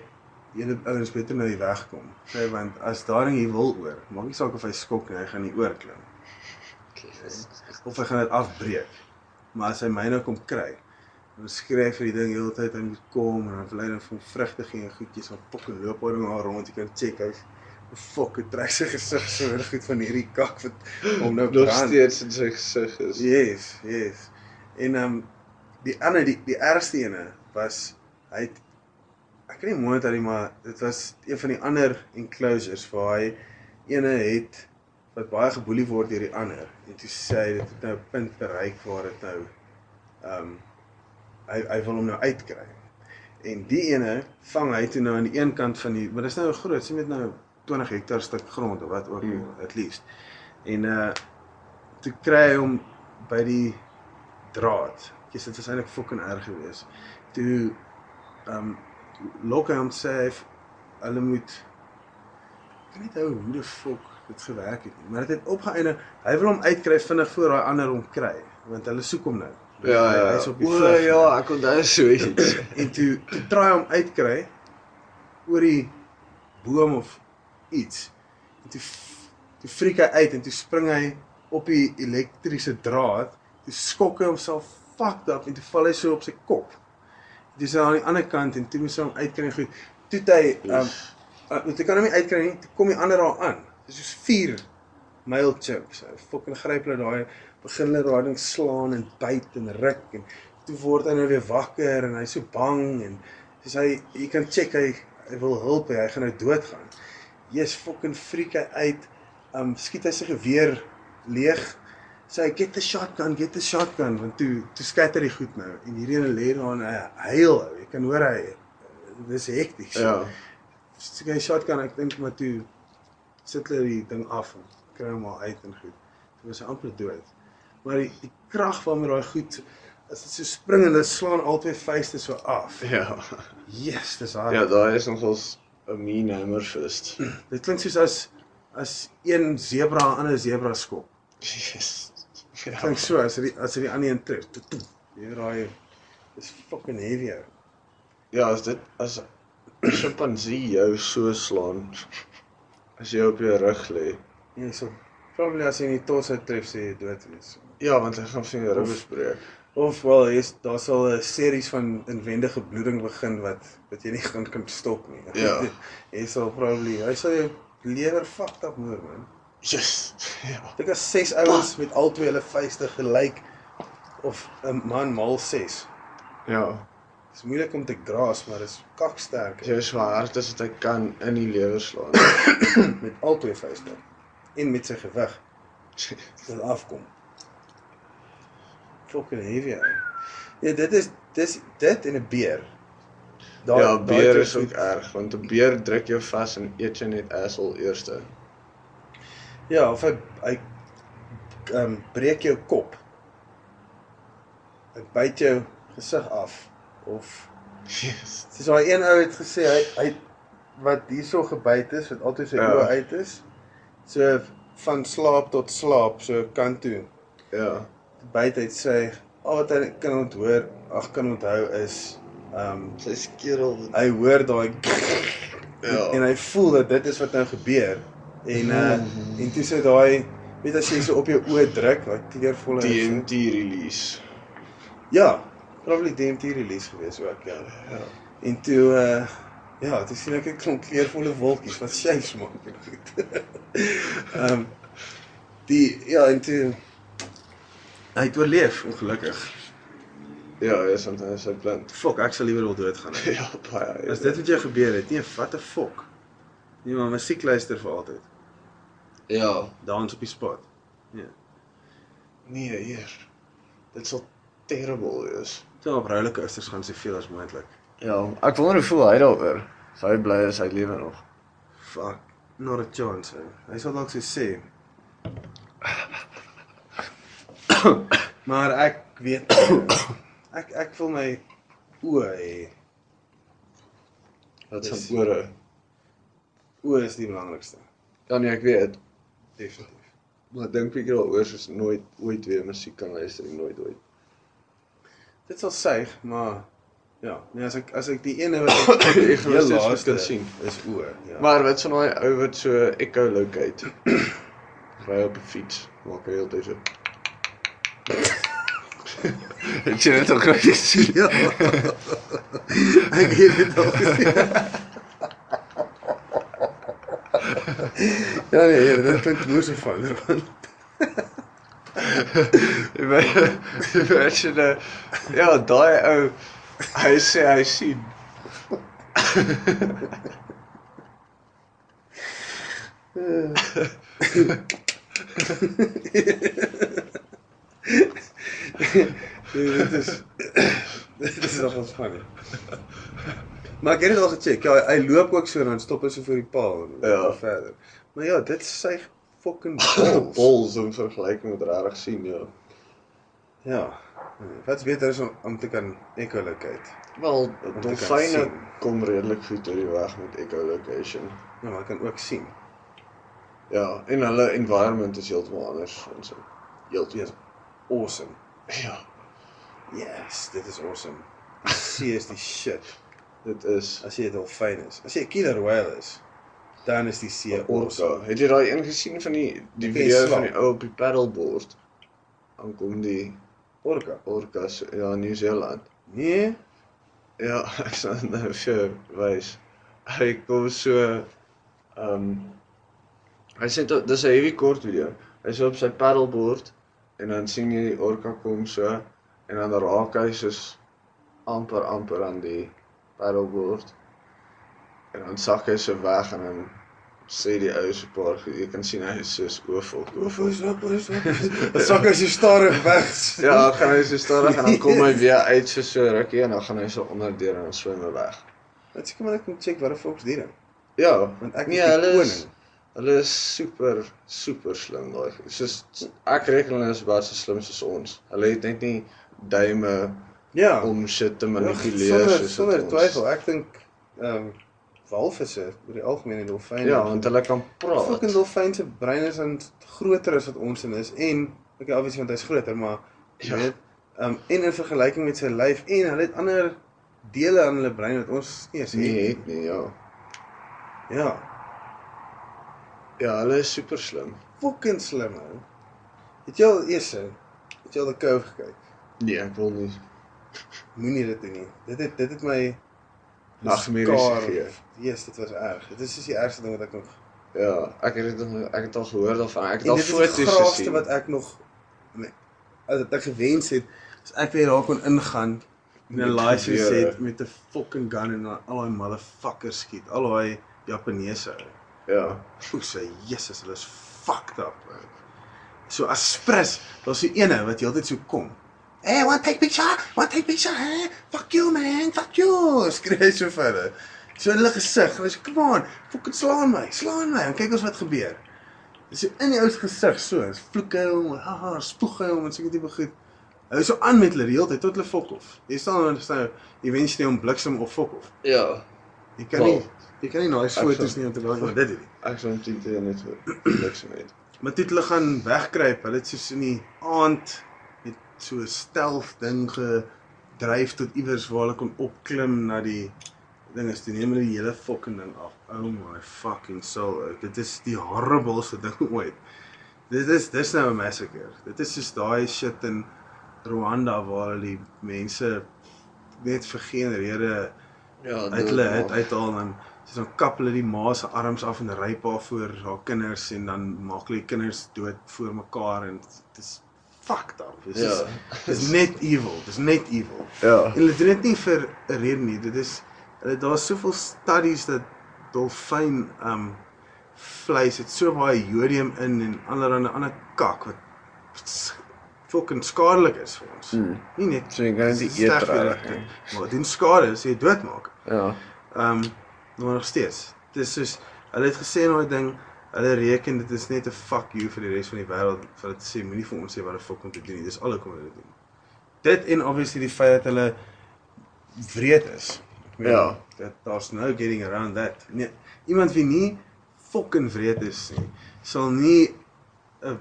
julle ouens beter nou hier wegkom. Sê want as daai ding hier wil oor, maak nie saak of hy skok nie, hy gaan nie oorklim. Of hy gaan dit afbreek. Maar as hy my nou kom kry, Dan skryf vir die ding die hele tyd hy moet kom en dan wil hy van vrugte gee en goedjies van fucking loop oor hom rond jy kan check hy's fuck het trek sy gesig so goed van hierdie kak wat hom nou Nog brand. steeds in sy gesig is. Yes, yes. En ehm um, die ander die die ergste ene was hy het ek kan nie mooi onthou nie maar dit was een van die ander enclosures waar hy ene het wat baie geboelie word deur die ander en toe sê hy dit het nou 'n punt bereik waar dit nou ehm um, hy hy wil hom nou uitkry. En die ene vang hy toe nou aan die een kant van die maar dis nou 'n groot, sien met nou 20 hektaar stuk grond of wat ook Hmm. at least. En uh toe kry hy hom by die draad. Jesus, dit was eintlik fucking erg geweest. Toe ehm um, lok hy hom sê hulle moet ek kan nie hoe die fuck dit gewerk het nie, maar dit het opgeëindig hy wil hom uitkry vinnig voor daai ander hom kry, want hulle soek hom nou. Ja Hy- ja. Hy's op die O vlug. ja, ek onthou so iets. En toe toe try hy hom uitkry oor die boom of iets. En toe toe freak hy uit en toe spring hy op die elektriese draad. Toe skok hy homself fucked up en toe val hy so op sy kop. Dis aan die ander kant en toe moes hy hom uitkry goed. Toe hy um uh, toe kan hom nie uitkry nie. Toe kom die ander daar aan. Dis soos vier male chimps. Hy fucking gryp hulle daai begin hulle daai ding slaan en byt en ruk en toe word hy nou weer wakker en hy's so bang en soos hy jy kan check hy hy wil hulp hê, hy gaan nou doodgaan. Jy's fucking freak hy uit. Um skiet hy sy geweer leeg. Sê hy get the shotgun, get the shotgun want toe toe skatter hy goed nou en hierdie ene lê daar en hy huil. Jy kan hoor hy dis hekties. Ja. So hy shotgun ek dink maar toe sit hulle die ding af en kry hom maar uit en goed. Toe was hy amper dood. Maar die, die krag waarmee daai goed as dit so spring en dit slaan albei vuiste so af. *laughs* Ja. Yes, dis hard. Ja, daai is nogals 'n mean hammerfist. *clears throat* Dit klink soos as as een zebra 'n ander zebra skop. Yes. Dit Ja. klink so as hy as die ander een tref. Jy raai dis fucking heavy. ou. Ja, as dit as 'n chimpansee jou so slaan as jy op jou rug lê. Nee, so probably as hy in die tos uittref sê jy dood wees. Ja, want hy gaan jou ribbes breek. Of wel, hier's daar sal 'n series van inwendige bloeding begin wat wat jy nie gaan kan stop nie. Ja. *laughs* Jy sal probably hy sal jou lewer fucked up moer man. Yes. Ja. Dink as ses ouens met al twee hulle vuiste gelyk of 'n man maal 6. Ja. Dis moeilik om te graas, maar dis kaksterk Jy is so hard as wat hy kan in die lewer slaan. *coughs* met al twee vuiste en met sy gewig *coughs* dit afkom. Fucking heavy. ou. Ja, dit is dis dit en 'n beer. ja, daai beer is ook goed- erg want 'n beer druk jou vas en eet jou net asshole eerste. Ja, of hy hy ehm um, breek jou kop. Hy byt jou gesig af of Yes. Dis daai een ou het gesê hy hy wat hierso gebyt is, wat altyd sy Ja. oë uit is. So van slaap tot slaap, so kant toe. Ja. Byt hy sê al wat hy kan onthoor, ag kan onthou is ehm um, Sy skerel. hy hoor daai *laughs* Ja. en hy voel dat dit is wat nou gebeur. En uh en toe sê daai weet as jy so op jou oë druk, daai kleurvolle TNT release. Ja, probably DMT release gewees ook ja. Ja. En toe uh ja, toe sien ek 'n klomp kleurvolle wolkies wat *laughs* shapes maak en goed. *laughs* Ehm um, die ja, en toe hy het oorleef ongelukkig. Ja, is want hy is so blind. Fok, ek sal liewer wil doodgaan. *laughs* Ja, baie. As dit met jou gebeur het, nee, wat 'n fok. Nee, maar musiek luister vir altyd. Ja. Dans op die spot. Ja. Nee, hier. Dit sal terrible wees. Toe op rollercoasters gaan soveel as moontlik. Ja, ek wonder hoe voel hy daaroor. Is hy bly is hy lewe nog? Fuck, not a chance. Ou. Hy sal dalk so sê. *coughs* maar ek weet *coughs* ek ek wil my oë hê. Wat se ore? Oë is die belangrikste. Ja nee, ek weet. Definitief. Maar ek dink bietjie daaroor soos nooit ooit weer musiek kan luister nie, nooit ooit. Dit sal suig, maar ja, nee as ek as ek die ene wat *coughs* ek heel steeds laaste kan sien. is oë. Ja. Maar wat van daai ou wat so echo locate? Ry op 'n fiets, maak hy heeltyd so. Het jy dit ook gesien? Ja. Ek het dit al gesien. Ja nee, hier, dit klink moeë van. Imagine ja, daai ou hy sê hy sien. Dit is dit is nog ons funny. Maar ek het dit al gecheck. Ja, hy loop ook so en dan stop hy so vir die paal en Ja. verder. Maar ja, dit is sy fucking balls. *laughs* Bols in vergelyking met regtig sien ja. Ja. Wat's beter is om, om te kan echolocate. Wel, Om dolfyne kom redelik goed uit die weg met echolocation. Ja, maar kan ook sien. Ja, en hulle environment is heeltemal anders van so. Heeltemal. Awesome. Ja, Yes, dit is awesome. Die *laughs* shit. dit is As jy 'n dolfyn is. As jy 'n killer whale is, dan is die see orca. awesome. Het jy daai een gesien van die die video van die ou op die paddleboard? Dan kom die Orca. orcas ja, in Nieu-Seeland. Nee. Ja, *laughs* ek sal nou vir wys. Hy kom so ehm um, hy sê dit dis 'n heavy kort video. Hy is op sy paddleboard en dan sien jy die orka kom so en dan raak hy soos amper amper aan die paddleboard. En dan sak hy so weg en dan sê die ou so 'n paar. Jy kan sien hy is soos. Hoeveel is op, is op. Dit sak as jy stadig weg. *laughs* Ja, gaan hy so stadig en dan kom hy weer uit so so rukkie en dan gaan hy so onder deur en dan swem hy weg. Wat seker maar ek moet check wat 'n volks diere. Ja, Want ek nee, is die hulle is koning. Hulle is super super slim daai. Soos ek reken hulle is baie so slim soos ons. Hulle het net nie duime Ja. om shit te Ja, manipuleer sonder soos sonder twyfel. Ek dink ehm um, walvisse oor die algemeen en dolfyne. Ja, want hulle kan fucking praat. dolfyn se brein is dan groter as wat ons in is en okay obviously want hy's groter, maar Ja. weet ehm um, en in vergelyking met sy lyf en hulle het ander dele aan hulle brein wat ons nie eens Nee, het. het nie, ja. Ja. Ja, hulle is super slim. Fucking slim ou. Het jy al eers het jy al die Cove gekyk? Nee, ek wil nie. Moenie dit doen nie. Dit het dit het my Nagmerries gegee. Yes, dit was erg. Dit is soos die ergste ding wat ek nog Ja, ek het dit nog- ek het al gehoor daarvan. Ek het al dit is foto's die gesien. wat ek nog nee, as ek gewens het, as ek weer daar kon ingaan en 'n license gewere. het met 'n fucking gun en al daai motherfuckers skiet. Al daai Japaneese. ou. Ja. *laughs* O, sê Jesus, hulle is fucked up. Bro. So as spres, daar's so ene wat heeltyd so kom. Hey, want take picture? Want take picture? Hey, fuck you man, fuck you. *laughs* Skree so hulle. So in hulle gesig, hulle sê, "Come on, fucking slaan my, slaan my." En kyk ons wat gebeur. Dis so in die ou se gesig so, is vloek hy hom, haha, spoeg hom en seker tipe goed. Is so aan met hulle die hele tyd tot hulle fok of. Jy staan dan staan eventually om bliksem of fok of. Ja. Jy kan Wel, nie jy kan nie nice ek foto's nie laat maar dit doen. Ek sou net dit net niks met. Maar toe het hulle gaan wegkruip. Hulle het soos in die aand met so 'n stealth ding gedryf tot iewers waar hulle kon opklim na die ding is toe neem hulle die hele fucking ding af. Oh my fucking soul. ou. Dit is die horribleste ding *laughs* ooit. Dit is dis nou 'n massacre. Dit is soos daai shit in Rwanda waar hulle die mense net vir geen rede Ja, uit hulle uit uithaal en soos dan kap hulle die ma se arms af en ryp haar voor haar kinders en dan maak hulle die kinders dood voor mekaar en dit is fucked up. Dit is Ja. dit is net evil. Dit is net evil. Ja. En hulle doen dit nie vir 'n rede nie. Dit is hulle daar's soveel studies dat dolfyn um vleis het so baie jodium in en allerlei ander kak wat fucking skadelik is vir ons. Mm. Nie net So jy kan dit dis nie eet regtig. Maar dit doen skade as jy dit doodmaak. Ja. Ehm um, maar nog steeds. Dit is soos hulle het gesê in daai ding, hulle reken dit is net 'n fuck you vir die res van die wêreld vir te sê moenie vir ons sê wat die fuck om te doen nie. Dis al hoekom hulle dit doen. Dit en obviously die feit dat hulle wreed is. Meen, Ja. Dat daar's no getting around that. Nee, iemand wie nie fucking wreed is nie, sal nie 'n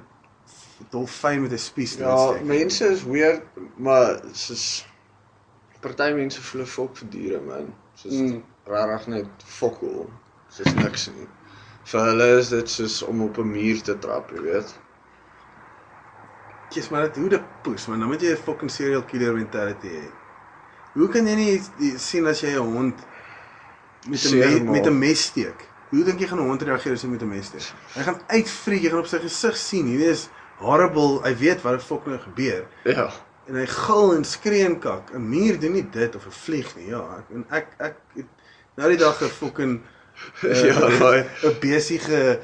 dolfyn met 'n spies Ja, steek. mense is weird, maar soos party mense voel fok vir diere man. Soos Mm. regtig net fokol. Soos niks nie. Vir hulle is dit soos om op 'n muur te trap, jy weet. kies maar dit hoe dit poes, man. Dan moet jy 'n fucking serial killer mentality hê. Hoe kan jy nie die- sien as jy 'n hond met 'n me, met 'n mes steek? Hoe dink jy gaan 'n hond reageer as jy met 'n mes steek? Hy gaan uitvreek, jy gaan op sy gesig sien. Hierdie is horrible. Hy weet wat er fucking gebeur. Ja. En hy gil en skree en kak. 'n Muur doen nie dit of 'n vlieg nie. Ja, ek en ek ek het nou die dag 'n fucking uh, *laughs* Ja, 'n besige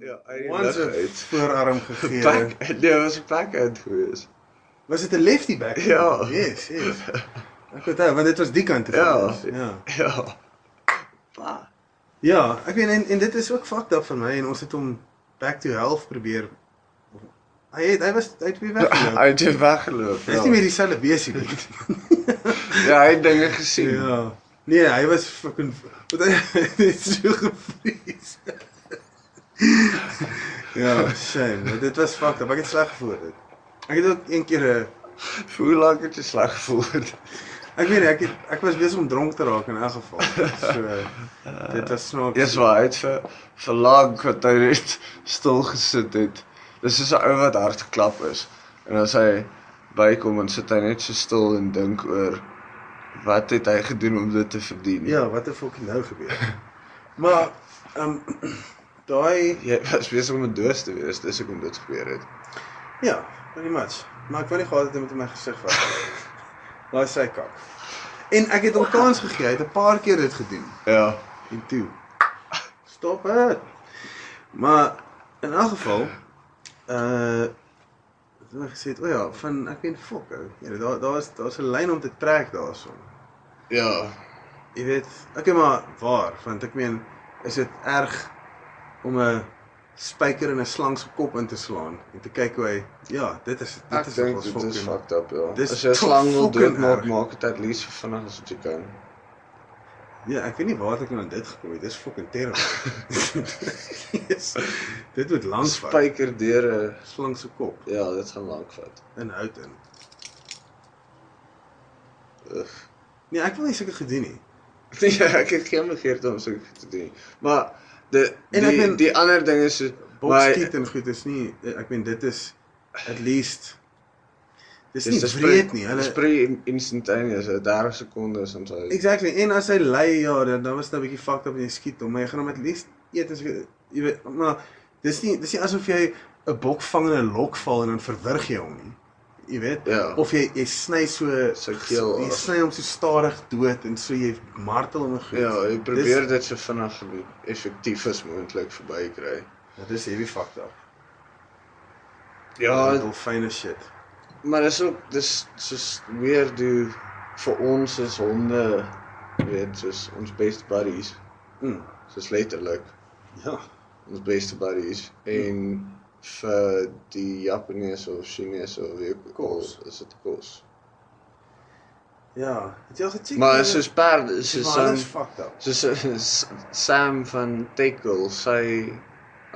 Ja, hy once uit. voorarm gegee. Back, nee, was 'n backhand gewees. Was dit 'n lefty back? Ja. Yes, yes. Ek weet nou, want dit was die kant toe. Ja. Ja. Ja. Pa. Ja, ek weet en, en dit is ook fucked up vir my en ons het hom back to health probeer. Hy het hy was hy het weer weggeloop. Hy het weer weggeloop. Is nie meer dieselfde besie nie. *laughs* Ja, hy het dinge gesien. Ja. Nee, hy was fucking wat hy *laughs* het net so gevries. *laughs* ja, shame. Dit was fucked up. Ek het sleg gevoel dit. Ek het ook een keer 'n Vir Hoe lank het jy sleg gevoel? ek weet nie, ek het ek was besig om dronk te raak in elk geval. So dit was snaaks. Eers waar het vir vir lank wat hy net stil gesit het. Dis soos 'n ou wat hard geklap is. En as hy bykom en sit hy net so stil en dink oor wat het hy gedoen om dit te verdien? Ja, wat het fucking nou gebeur? *laughs* maar ehm um, *clears throat* daai Jy was besig om 'n doos te wees, dis hoekom dit gebeur het. ja, pretty much. Maar ek wou nie gehad het met my gesig was. Daai *laughs* sy kak. En ek het hom kans gegee. Hy het 'n paar keer dit gedoen. Ja. En toe. Stop dit. Maar in elk geval uh het hy gesê, "O ja, van ek weet fok ou. Ja, daar daar's daar's 'n lyn om te trek daarson." Ja. Jy weet, okay maar waar, want ek meen, is dit erg om 'n spyker in 'n slang se kop in te slaan en te kyk hoe hy ja, dit is dit Ek is dink ons dit is fucking fucked up, ja. Dis As jy 'n slang wil doodmaak, maak dit at least so vinnig as wat jy kan. Ja, ek weet nie waar ek nou aan dit gekom het. Dis fucking terrible. *laughs* yes. Dit moet lank vat. Spyker deur 'n Slang se kop ja, dit gaan lank vat. in hout in. Ugh. Nee, ek wil nie sulke gedoen nie. Ja, *laughs* ek het geen begeerte om so te doen. Maar die En die, ek meen- die ander ding is so Bokskiet en goed is nie ek meen dit is at least dis dis nie dis breed nie. Hulle spray instantaneous, 'n 30 sekondes en so. Exactly. En as hy lei ja, dan dan was dit 'n bietjie fucked up en jy skiet hom, maar jy gaan hom at least eet as jy weet, maar dis nie dis nie asof jy 'n bok vang in 'n lokval en dan verwrig jy hom nie. Jy weet? Ja. Of jy jy sny so Sy keel jy sny hom so stadig dood en so jy martel hom goed. Ja, jy probeer dit so vinnig effektief as moontlik verby kry. Dis, dit is heavy fucked up. Ja, dolfyne shit. Maar dis ook dis soos weer do vir ons as honde, weet, soos ons best buddies, Mm. soos letterlik Ja. ons beste buddies en vir die Japaneese of Chinese of wie ook al is dit kos. Ja, het jy al gecheck? Maar soos perde, soos alles um, fucked up. soos Sam van Tackle, sy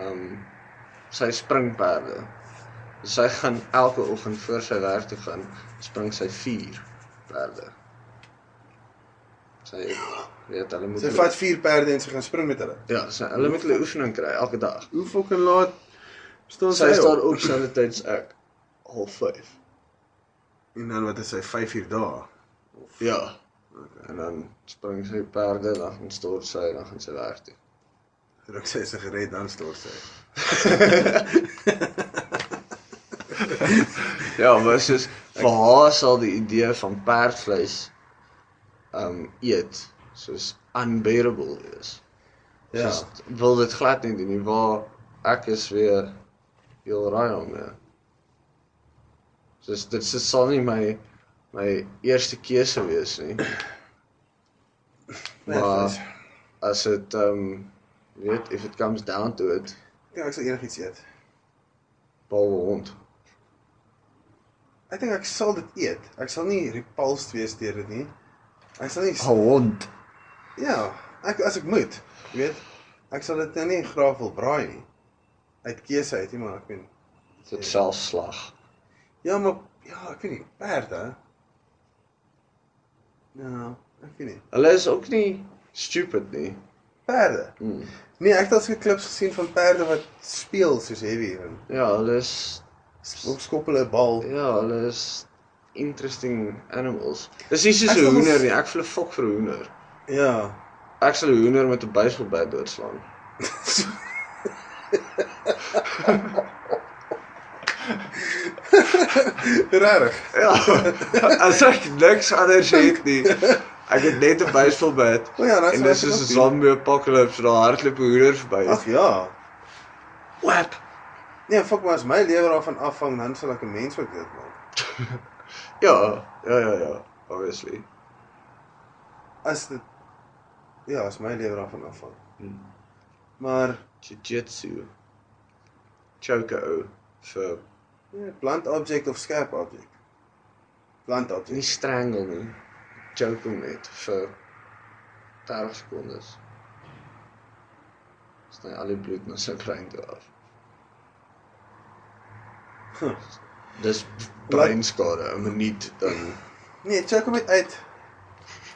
um sy springperde. Sy gaan elke oggend voor sy werk toe gaan, spring sy 4 perde. Sy weet hulle moet Sy vat vier perde en sy gaan spring met hulle. ja, sy, hulle moet hulle oefening kry elke dag. Hoe fucking laat staan Sy sy staan op? op selfde tyd as ek. Half 5. En dan wat is sy 5 uur dae? Ja. En dan spring sy perde, dan gaan stort sy, dan gaan sy werk toe. Ruk sy 'n sigaret dan stort sy. *laughs* Ja, maar soos vir haar sal die idee van perdvleis um eet soos unbearable is. Ja. Soos wil dit glad nie doen nie waar ek is weer heel raai om ja. Soos dit dit sal nie my my eerste keuse wees nie. Maar as dit um weet if it comes down to it, Ja, ek sal enigiets eet. behalwe hond. Ek dink ek sal dit eet. Ek sal nie repulsed wees deur dit nie. Ek sal nie hond. Ja, ek as ek moet, jy weet. Ek sal dit nou nie graag wil braai nie. Uit keuse uit, nie, maar ek weet. Dit selfslag. Ja, maar ja, ek weet nie, perde. Ja, ek weet nie. Hulle is ook nie stupid nie. Perde. Hmm. Nee, ek het al so klips gesien van perde wat speel soos heavy en Ja, hulle is Skop hulle 'n bal. Ja, hulle is interesting animals. Dis nie soos 'n hoender nie. Ek voel 'n fok vir 'n hoender. Ja. Ek sal 'n hoender met 'n baseballbat doodslaan. Regtig. Ja. As ek niks anders het nie. Ek het net 'n baseballbat. O ja, dan En dis dit 'n zombie apocalypse, daar hardloop 'n hoender verby. Ag ja. Wap. Nee, fuck maar as my lewe daarvan afhang, dan sal ek 'n mens ook doodmaak. *laughs* Ja, ja, ja, ja, obviously. As dit Ja, as my lewe daarvan afhang. Hmm. Maar Jiu-jitsu. Choke ou vir nee, blunt object of skerp object. Blunt nie object. strangle nie. Choke hom net vir 30 sekondes. Sny al die bloed na sy brein toe af. Dis breinskade, 'n minuut dan. Nee, check hom net uit.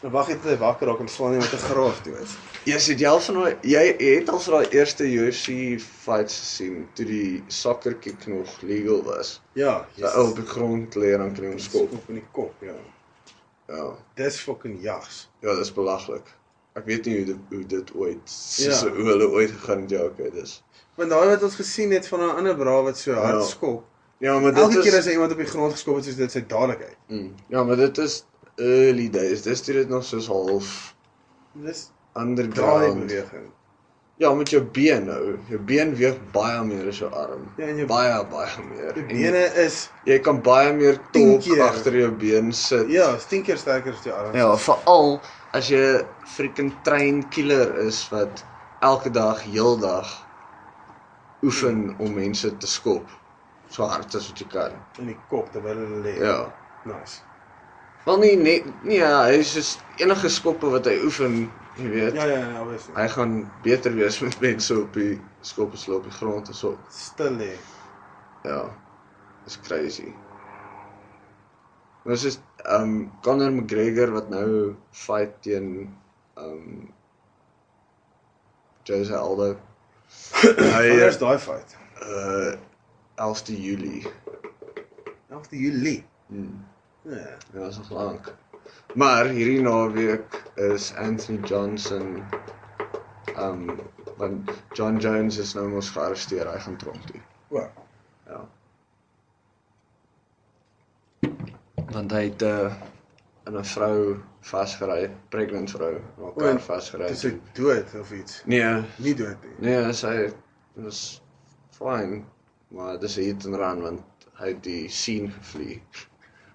Dan wag tot hy wakker raak en slaan hom met 'n graaf toe is. Ja, sit jy al van daai jy het al van daai eerste UFC fights gesien toe die soccer kick nog legal was. Ja, Jy ou op die grond lê en dan jy hom skop. in die kop, ja. Ja. Dis fucking jags. Ja, dis belaglik. Ek weet nie hoe dit hoe dit ooit Ja. so hoe hulle ooit gegaan het is. Want daai wat ons gesien het van 'n ander bra wat so hard Ja. skop. Ja, maar dit Elke is keer as iemand op die grond geskop het, soos dit sy dadelikheid. mm, Ja, maar dit is early days. Dis toe dit nog soos half Dis underground. beweging. Ja, met jou been nou. Jou been weeg baie meer as jou arm. Ja, en jou baie baie meer. Die En bene is jy kan baie meer keer. agter jou been sit. ja, is 10 keer sterker as die arms. Ja, veral as jy 'n freaking train killer is wat elke dag heeldag oefen om mense te skop so hard as wat jy kan. in die kop terwyl hulle lê. Ja. Nice. Wel nie net nee, ja, hy is soos enige skoppe wat hy oefen, jy weet. Ja, ja, ja, obviously. Hy gaan beter wees met mense op die skoppe slo op die grond en so. Stil lê. Ja. Dis crazy. Ons is um Conor McGregor wat nou fight teen um Jose Aldo. *coughs* hy is daai fight? uh 11de Julie. 11de Julie. Hmm. Ja. Ja, nog lank. Maar hierdie naweek is Anthony Johnson um want John Jones is nou mos gearresteer, hy gaan tronk toe. O. Ja. Want hy het uh, in 'n vrou vasgery, pregnant vrou, 'n kar en vasgery. Dis dood of iets. Nee, Nie dood nie. nee, sy was fine, maar dis 'n hit and run want hy het die scene gevlieg.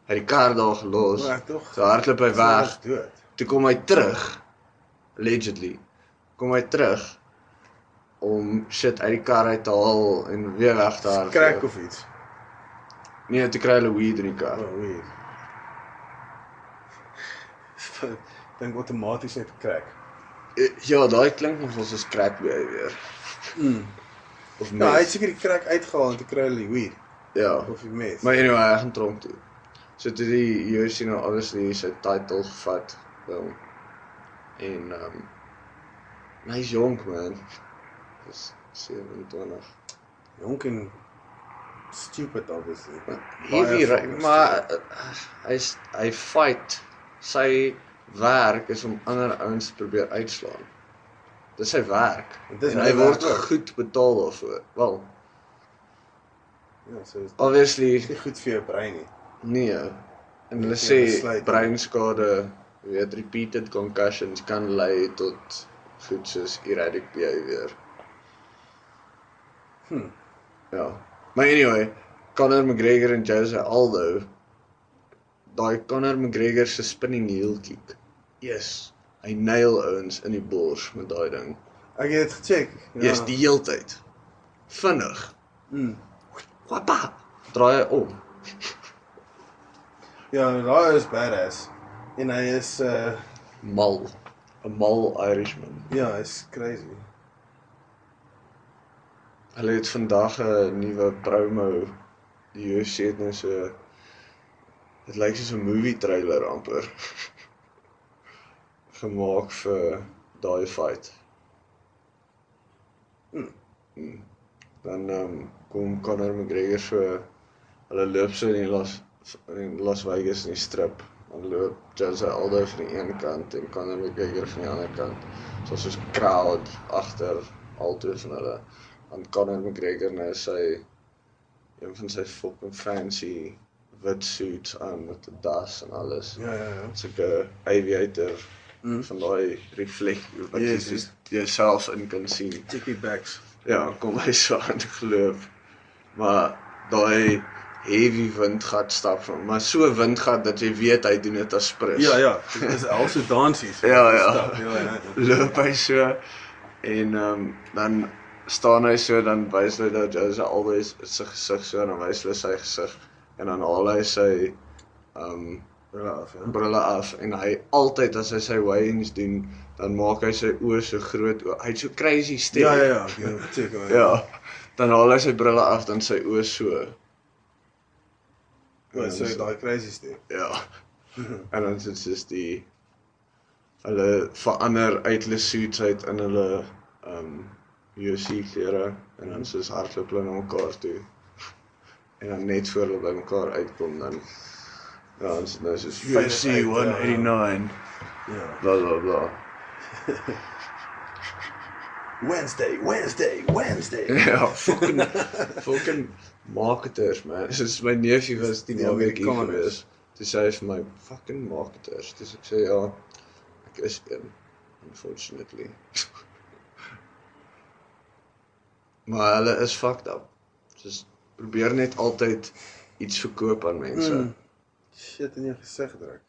Hy het die kar daar gelos. Maar tog. So hardloop hy weg. Is dood. Toe kom hy terug allegedly. Kom hy terug om shit uit die kar uit te haal en weer weg te hardloop. Crack of iets. Nee, toe kry hulle weed in die kar. Oh, weird. *laughs* Dink outomaties net crack. Eh, Ja, daai klink nog soos crack behavior. Mm. Of Ja, hy het seker die crack uitgehaal en te kry hulle die weed Ja. of die meth. Maar anyway, hy gaan tronk toe. So toe die UFC nou obviously sy title gevat wel. En ehm um, hy's jonk man. Dis 27. Jonk en stupid obviously. Hierdie ry- fucking maar uh, hy's hy fight. Sy werk is om ander ouens te probeer uitslaan. Dis sy werk. Dis en my hy word werk ook. goed betaal daarvoor. Wel, Ja, so is obviously nie goed vir jou brein nie. nee. En hulle Ja, sê breinskade, weet repeated concussions kan lei tot goed soos erratic behavior. Hm. Ja. Maar anyway, Conor McGregor en Jose Aldo daai Conor McGregor se spinning heel kick. Yes. Hy nail ouens in die bors met daai ding. Ek het dit gecheck. Ja. Yes, die heeltyd. Vinnig. Mm. Wappa. Draai hy om. Ja, daai is badass. En hy is uh Mal. 'n Mal Irishman. ja, hy's crazy. Hulle het vandag 'n nuwe promo. Die UFC het nou so dit lyk soos 'n movie trailer amper *laughs* gemaak vir daai fight. Hmm. Hmm. Dan um, kom Conor McGregor so hulle loop so in die Las in Las Vegas in die strip. Dan loop Jose Aldo van die een kant en Conor McGregor van die ander kant. So soos crowd agter albei van hulle. Dan Conor McGregor nou sy een van sy fucking fancy wit suits aan met 'n das en alles. Ja, ja, ja. Sulke aviator Mm. van daai reflek wat jy Yes, soos jouself in kan sien. Chickie backs. Ja, kom hy *laughs* so aan geloop. Maar daai heavy windgat stap van, maar so windgat dat jy weet hy doen dit as sprus. Ja, ja, dit is also dansies. *laughs* Ja, ja. Ja, ja. Loop hy so en ehm um, dan staan hy so dan wys hy dat Jose always sy gesig so en dan wys hy sy gesig en dan haal hy sy ehm um, Ja, af, ja. brille af en hy altyd as hy sy weigings doen, dan maak hy sy oë so groot. oë. Hy het so crazy stem. Ja, ja, ja. Ja, seker. Ja. Dan haal hy sy brille af dan sy oë so. Wat sê daai crazy stem? Ja. En dan sit soos die hulle verander uit hulle suits uit in hulle ehm um, UFC klere en dan soos hardloop hulle na mekaar toe. En dan net voor hulle by mekaar uitkom dan ja, dan is dit nou soos UFC UFC 189 Ja. bla bla bla. Wednesday, Wednesday, Wednesday. *laughs* Ja, fucking *laughs* fucking marketers man. Soos my neefie was die naweek hier Amerikaners. gewees. Toe sê hy vir my fucking marketers. Dis ek sê ja, ek is een unfortunately. *laughs* maar hulle is fucked up. Soos probeer net altyd iets verkoop aan mense. Mm. Shit in jou gesig druk.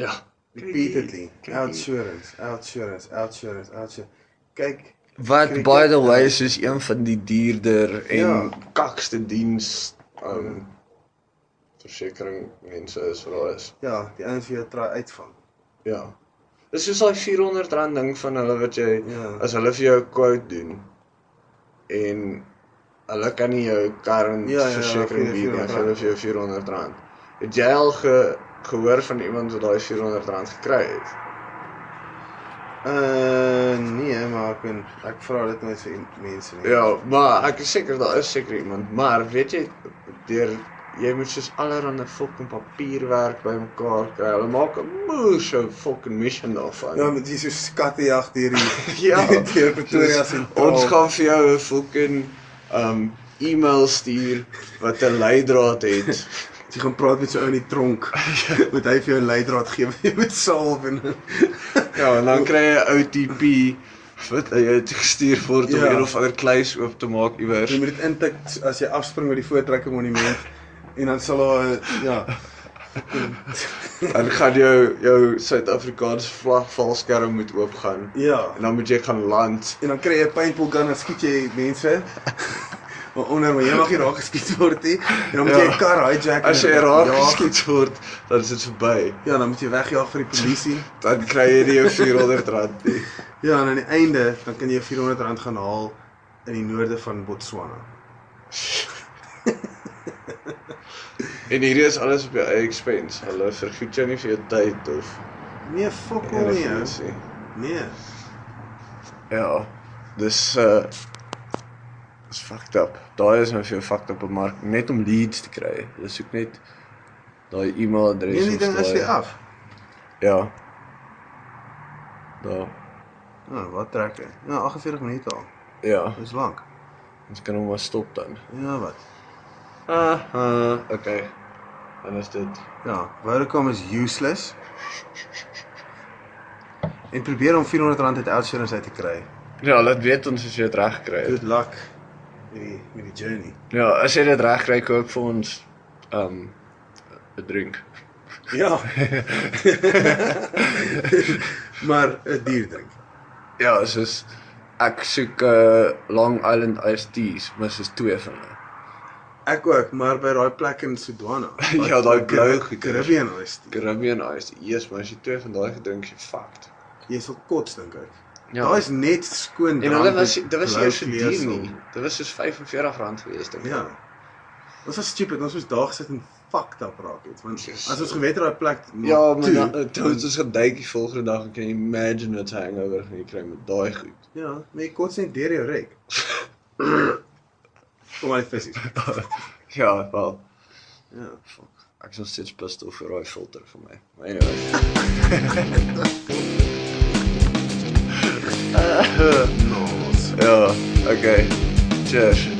Ja. Repeatedly. Outsurance, outsurance, outsurance, outsurance. Kyk, Wat by the way uh, is een van die duurder en Ja. kakste diens um versekering mense is vir daai is. ja, die ouens vir jou try uitvang. Ja. Dis soos daai 400 rand ding van hulle wat jy Ja. as hulle vir jou 'n quote doen en hulle kan nie jou kar en Ja, ja, ja, versekering gee bied nie, 400 gee hulle vir jou 400 rand. Het jy al ge, gehoor van iemand wat daai 400 rand gekry het? Uh nee, maar ek ben ek vra dit nooit vir mense nie. Ja, maar ek is seker daar is seker iemand, maar weet jy deur jy moet soos allerhande fucking papierwerk bymekaar kry. Hulle maak 'n moes so fucking mission daarvan. Ja, met hierdie so skattejag deur *laughs* die Ja. *laughs* deur Pretoria sentraal. Ons gaan vir jou 'n fucking um e-mail stuur wat 'n leidraad het. *laughs* jy gaan praat met so ou in die tronk. *laughs* *laughs* Moet hy vir jou 'n leidraad gee wat *laughs* jy moet solve en ja, en dan kry jy 'n OTP wat jy het gestuur word om Ja. een of ander kluis oop te maak iewers. jy moet dit intik as jy afspring met die voortrekker monument en dan sal daar ja, Dan gaan jou jou Suid-Afrikaanse vlag valskerm moet oopgaan. ja. En dan moet jy gaan land. En dan kry jy 'n paintball gun en skiet jy mense. Maar onder maar jy mag nie raak geskiet word nie. En dan moet jy Ja. 'n kar hijack. As jy raak jaag. geskiet word, dan is dit verby. Ja, dan moet jy wegjaag vir die polisie. Dan kry jy nie jou 400 rand nie. Ja, en aan die einde dan kan jy 400 rand gaan haal in die noorde van Botswana. En hierdie is alles op jou eie expense. Hulle vergoed jou nie vir jou tyd of Nee, enigiets ou. nie. Nee. Ja. Dis uh is fucked up. Daai is nou vir jou fucked up maar net om leads te kry. Jy soek net daai e-mailadres Nee, die ding is weer af. Ja. Daar. Ja, wat trek hy? Ja, 48 minute al. Ja, Dis lank. ons kan hom maar stop dan. Ja, wat? Ah, uh, okay. Dan is dit Ja, Vodacom is useless. En probeer om 400 rand uit outsurance uit te kry. Ja, laat weet ons as jy dit reg kry. Good luck met die met die journey. Ja, as jy dit reg kry, koop vir ons um 'n drink. Ja. *laughs* *laughs* maar 'n duur drink. Ja, soos ek soek 'n uh, Long Island iced teas, maar soos twee van hulle. Ek ook, maar by daai plek in Sudwana. *laughs* Ja, daai blou. Caribbean iced tea. Caribbean iced. Yes, maar as jy twee van daai gedrink het, jy fucked. Jy sal kots dink ek. Ja. Daai is net skoon. en hulle drank was dit was eers duur vlees nie. Dit was soos R45 gewees dink ek. Ja. Ons was stupid, ons was daar gesit en fucked up raak het. Want Yes. as ons geweet het daai plek Ja, maar toe, dan toe ons geduik die volgende dag en kan jy imagine wat hangover gaan jy kry met daai goed. Ja, maar jy kots net deur jou rek. *laughs* Kom maar visse. *laughs* Ja, wel. Ja. Fuck. Ek nog steeds pissed vir daai filter vir my. Maar anyway. *laughs* *laughs* Nos. ja, okay. Cheers.